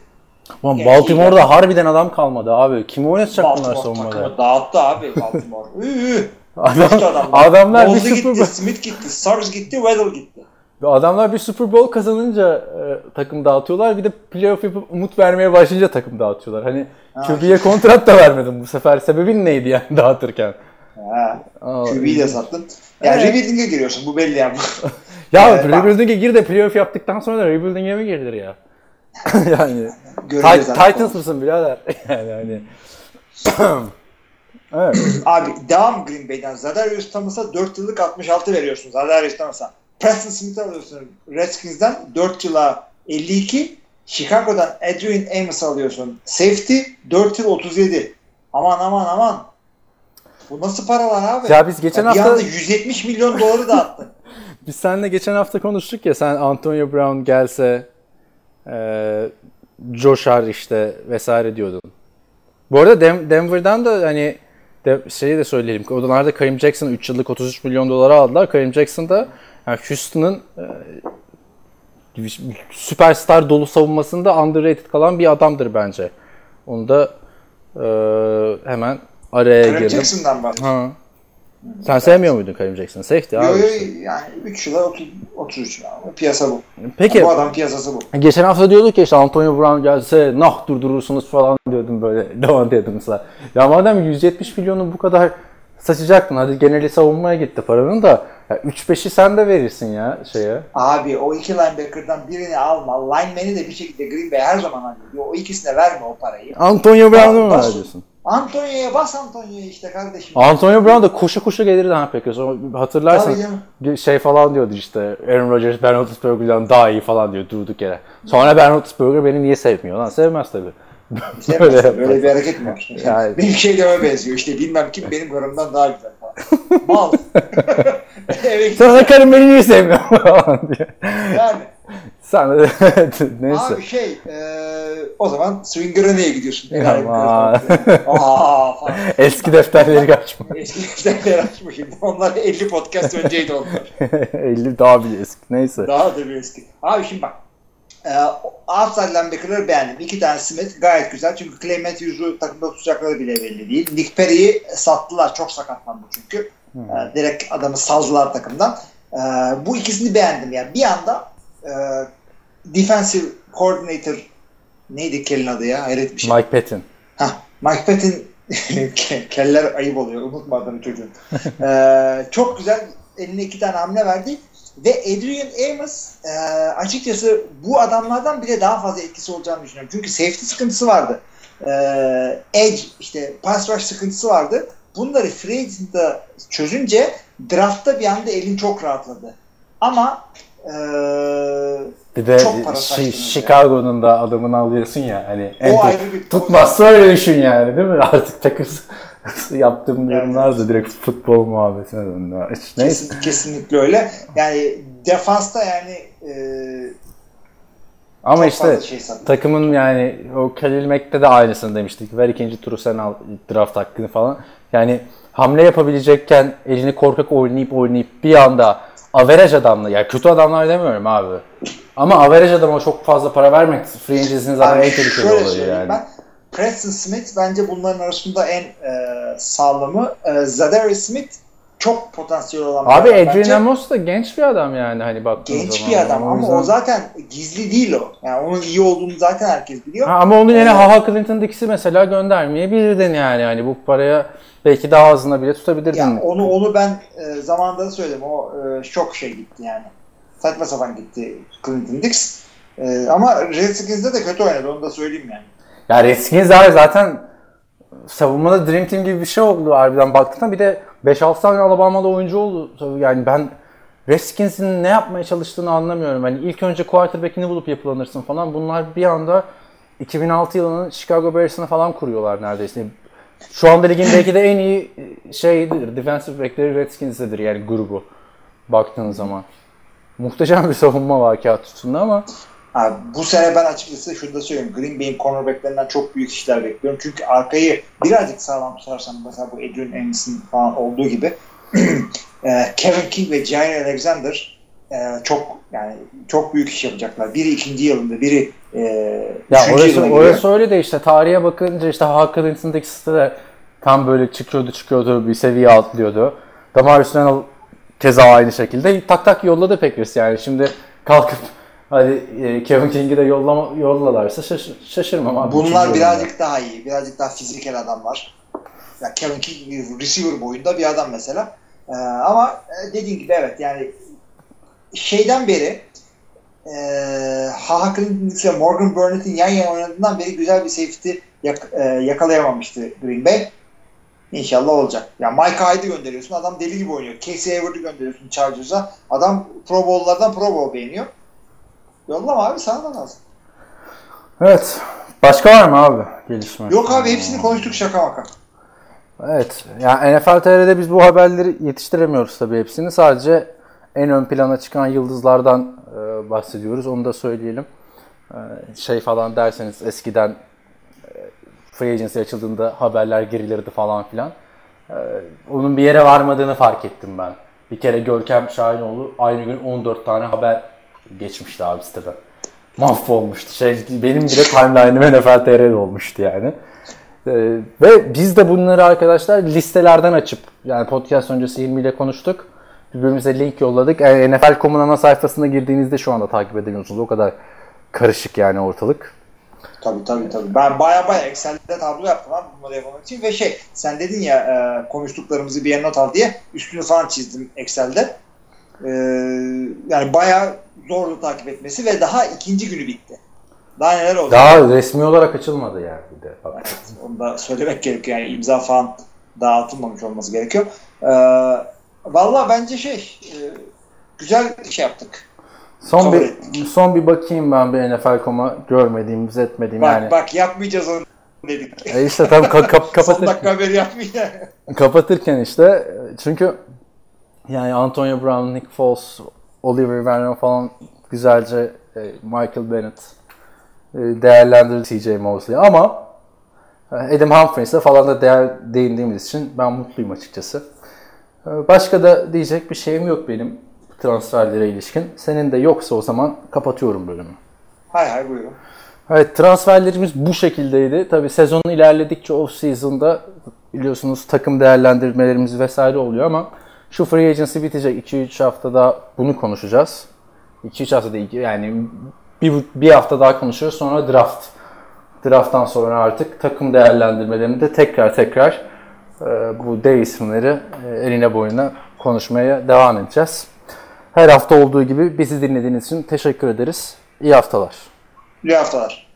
Lan Yani Baltimore'da harbiden adam kalmadı abi. Kimi oynatacak bunlar Baltimore savunmada? takımı dağıttı abi Baltimore. <laughs> Üü. Adam, adamlar. adamlar bir Mosley Super gitti, Bowl, Smith gitti, Suggs gitti, Weddle gitti. adamlar bir Super Bowl kazanınca e, takım dağıtıyorlar. Bir de playoff yapıp umut vermeye başlayınca takım dağıtıyorlar. Hani QB'ye kontrat da vermedim bu sefer. Sebebin neydi yani <laughs> dağıtırken? Ha, Aa, QB'yi de sattın. Yani Evet. rebuilding'e giriyorsun bu belli yani. <laughs> Ya Evet, bak. rebuilding'e gir de playoff yaptıktan sonra da rebuilding'e mi girilir ya? yani Göreceğiz Tit- artık. Titans mısın birader? <laughs> yani hani <clears throat> Evet. Abi devam Green Bay'den. Zadarius Thomas'a 4 yıllık 66 veriyorsun. Zadarius Thomas'a. Preston Smith'i alıyorsun Redskins'den 4 yıla 52. Chicago'dan Adrian Amos alıyorsun. Safety 4 yıl 37. Aman aman aman. Bu nasıl paralar abi? Ya biz geçen bir hafta- anda 170 milyon doları dağıttın. <laughs> Biz seninle geçen hafta konuştuk ya sen Antonio Brown gelse e, coşar işte vesaire diyordun. Bu arada Denver'dan da hani de, şeyi de söyleyelim. Onlar da Kareem Jackson 3 yıllık 33 milyon dolara aldılar. Kareem Jackson da yani Houston'ın e, süperstar dolu savunmasında underrated kalan bir adamdır bence. Onu da e, hemen araya Kareem girdim. Jackson'dan bahsediyorum. Sen sevmiyor muydun Kareem Jackson? Safety Yo, abi. yo, yani 3 yıla 30, 33 ya. Bu Piyasa bu. Peki Bu adam piyasası bu. Geçen hafta diyorduk ya işte Antonio Brown gelse nah durdurursunuz falan diyordum böyle. <laughs> Devam diyordum mesela. Ya madem 170 milyonu bu kadar saçacaktın hadi geneli savunmaya gitti paranın da ya 3-5'i sen de verirsin ya şeye. Abi o iki linebacker'dan birini alma. Lineman'i de bir şekilde Green Bay her zaman alıyor. O ikisine verme o parayı. Antonio Brown'u mu Bas- veriyorsun? Antonio'ya bas Antonio'ya işte kardeşim. Antonio Brown da koşu koşu gelirdi ha Packers. O Hatırlarsın Tabii canım. bir şey falan diyordu işte Aaron Rodgers Ben Roethlisberger'dan daha iyi falan diyor durduk yere. Sonra Ben Roethlisberger beni niye sevmiyor lan? Sevmez tabii. Böyle böyle, bir hareket mi var? Yani- Benim şeylere benziyor işte bilmem kim benim karımdan daha güzel falan. Mal. <laughs> Sonra karım beni niye sevmiyor falan diye. yani. Sen de <laughs> neyse. Abi şey e, o zaman Swinger'a niye gidiyorsun? Aman. Aa. <laughs> Eski defterleri kaçma. Eski defterler açmışım. Onlar 50 podcast önceydi onlar. <laughs> 50 daha bile eski. Neyse. Daha da bir eski. Abi şimdi bak. E, outside linebacker'ları beğendim. İki tane Smith gayet güzel. Çünkü Clay Matthews'u takımda tutacakları bile belli değil. Nick Perry'i sattılar. Çok sakatlandı çünkü. E, direkt adamı saldılar takımdan. E, bu ikisini beğendim. Yani bir anda e, defensive coordinator neydi Kell'in adı ya? Hayret bir şey. Mike Patton. Hah, Mike Patton <laughs> ke- keller ayıp oluyor. Unutma adını çocuğun. <laughs> Ee, çok güzel eline iki tane hamle verdi. Ve Adrian Amos e, açıkçası bu adamlardan bile daha fazla etkisi olacağını düşünüyorum. Çünkü safety sıkıntısı vardı. Ee, edge işte pass rush sıkıntısı vardı. Bunları free agent'da çözünce draftta bir anda elin çok rahatladı. Ama e, Bir de Şi- saçtınız Chicago'nun da adamını alıyorsun ya hani en o tut- ayrı bir tutmazsa öyle düşün yani değil mi? <laughs> Artık Packers <laughs> yaptığım yorumlar da direkt futbol muhabbetine döndü. Neyse. Kesin, kesinlikle öyle. Yani defansta yani e, Ama işte şey takımın yani o Khalil Mack'te de aynısını demiştik. Ver ikinci turu sen al draft hakkını falan. Yani hamle yapabilecekken elini korkak oynayıp oynayıp bir anda average adamla ya kötü adamlar demiyorum abi. Ama average adama çok fazla para vermek free agency'nin zaten en tehlikeli olayı yani. Ben, Preston Smith bence bunların arasında en e, sağlamı. E, Zadarius Smith çok potansiyel olan bir Abi adam Adrian bence. Amos da genç bir adam yani hani baktığın genç zaman. bir adam ama yüzden- o zaten gizli değil o. Yani onun iyi olduğunu zaten herkes biliyor. Ha, ama onun yerine Ee, Haha Clinton'dakisi mesela göndermeyebilirdin yani. Hani bu paraya belki daha azına bile tutabilirdin. Yani onu onu ben e, zamanında da söyledim. O e, çok şey gitti yani. Saçma sapan gitti Clinton Dix. E, ama Redskins'de de kötü oynadı onu da söyleyeyim yani. Ya Redskins abi zaten savunmada Dream Team gibi bir şey oldu harbiden baktığında. Bir de 5-6 tane Alabama'da oyuncu oldu. Tabii Yani ben Redskins'in ne yapmaya çalıştığını anlamıyorum. Hani ilk önce quarterback'ini bulup yapılanırsın falan. Bunlar bir anda 2006 yılının Chicago Bears'ını falan kuruyorlar neredeyse. Şu anda ligin belki de en iyi şeydir. Defensive back'leri Redskins'dedir yani grubu. Baktığın zaman. Muhteşem bir savunma var kağıt üstünde ama Abi, bu sene ben açıkçası şunu da söyleyeyim. Green Bay'in cornerbacklerinden çok büyük işler bekliyorum. Çünkü arkayı birazcık sağlam tutarsan mesela bu Adrian Amos'un falan olduğu gibi <clears throat> e, Kevin King ve Jair Alexander e, çok yani çok büyük iş yapacaklar. Biri ikinci yılında, biri e, Ya üçüncü orası, yılına giriyor. orası öyle de işte tarihe bakınca işte Hawk Clinton'daki site de tam böyle çıkıyordu çıkıyordu bir seviye atlıyordu. Damarius Randall keza aynı şekilde tak tak yolladı Packers yani şimdi kalkıp <laughs> hadi e, Kevin King'i de yollama, yollalarsa şaş, şaşırmam abi. Bunlar birazcık daha iyi. Birazcık daha fiziksel adamlar. Ya Kevin King receiver boyunda bir adam mesela. Ee, ama e, dediğin gibi evet yani şeyden beri e, Haha Clinton ile Morgan Burnett'in yan yana oynadığından beri güzel bir safety yak- e, yakalayamamıştı Green Bay. İnşallah olacak. Ya Mike Hyde'ı gönderiyorsun. Adam deli gibi oynuyor. Casey Hayward'ı gönderiyorsun Chargers'a. Adam Pro Bowl'lardan Pro Bowl beğeniyor. Yollama abi sana da lazım. Evet. Başka var mı abi gelişme? Yok abi hepsini konuştuk şaka maka. Evet. Yani NFL TR'de biz bu haberleri yetiştiremiyoruz tabii hepsini. Sadece en ön plana çıkan yıldızlardan e, bahsediyoruz. Onu da söyleyelim. E, şey falan derseniz eskiden e, free agency açıldığında haberler gerilirdi falan filan. E, onun bir yere varmadığını fark ettim ben. Bir kere Görkem Şahinoğlu aynı gün 14 tane haber geçmişti abi siteden. Mahvolmuştu. Şey, benim bile timeline'ım NFL TR'de olmuştu yani. Ee, ve biz de bunları arkadaşlar listelerden açıp yani podcast öncesi 20 ile konuştuk. Birbirimize link yolladık. Yani NFL.com'un ana sayfasına girdiğinizde şu anda takip edebiliyorsunuz. O kadar karışık yani ortalık. Tabii tabii tabii. Ben baya baya Excel'de tablo yaptım abi bunları yapmak için ve şey sen dedin ya e, konuştuklarımızı bir yere not al diye üstünü falan çizdim Excel'de. E, yani baya zorlu takip etmesi ve daha ikinci günü bitti. Daha neler oldu? Daha resmi olarak açılmadı yani bir de. Evet, onu da söylemek gerekiyor. Yani imza falan dağıtılmamış olması gerekiyor. E, Valla bence şey e, güzel şey yaptık. Son Kabul bir ettik. son bir bakayım ben bir NFL.com'a görmediğimiz etmediğim Bak yani. bak yapmayacağız onu dedik. E işte tam ka- kap- <laughs> Son kapatır. dakika haberi yapmayacağız. kapatırken işte çünkü yani Antonio Brown, Nick Foles, Oliver Vernon falan güzelce e, Michael Bennett e, değerlendirdi TJ Mosley ama e, Adam Humphries'e falan da değer, değindiğimiz için ben mutluyum açıkçası. Başka da diyecek bir şeyim yok benim transferlere ilişkin. Senin de yoksa o zaman kapatıyorum bölümü. hay hay buyurun. Evet transferlerimiz bu şekildeydi. Tabi sezon ilerledikçe off season'da biliyorsunuz takım değerlendirmelerimiz vesaire oluyor ama şu free agency bitecek 2-3 haftada bunu konuşacağız. 2-3 hafta değil yani bir, bir hafta daha konuşuyoruz sonra draft. Draft'tan sonra artık takım değerlendirmelerini de tekrar tekrar bu dev isimleri e, eline boyuna konuşmaya devam edeceğiz. Her hafta olduğu gibi bizi dinlediğiniz için teşekkür ederiz. İyi haftalar. İyi haftalar.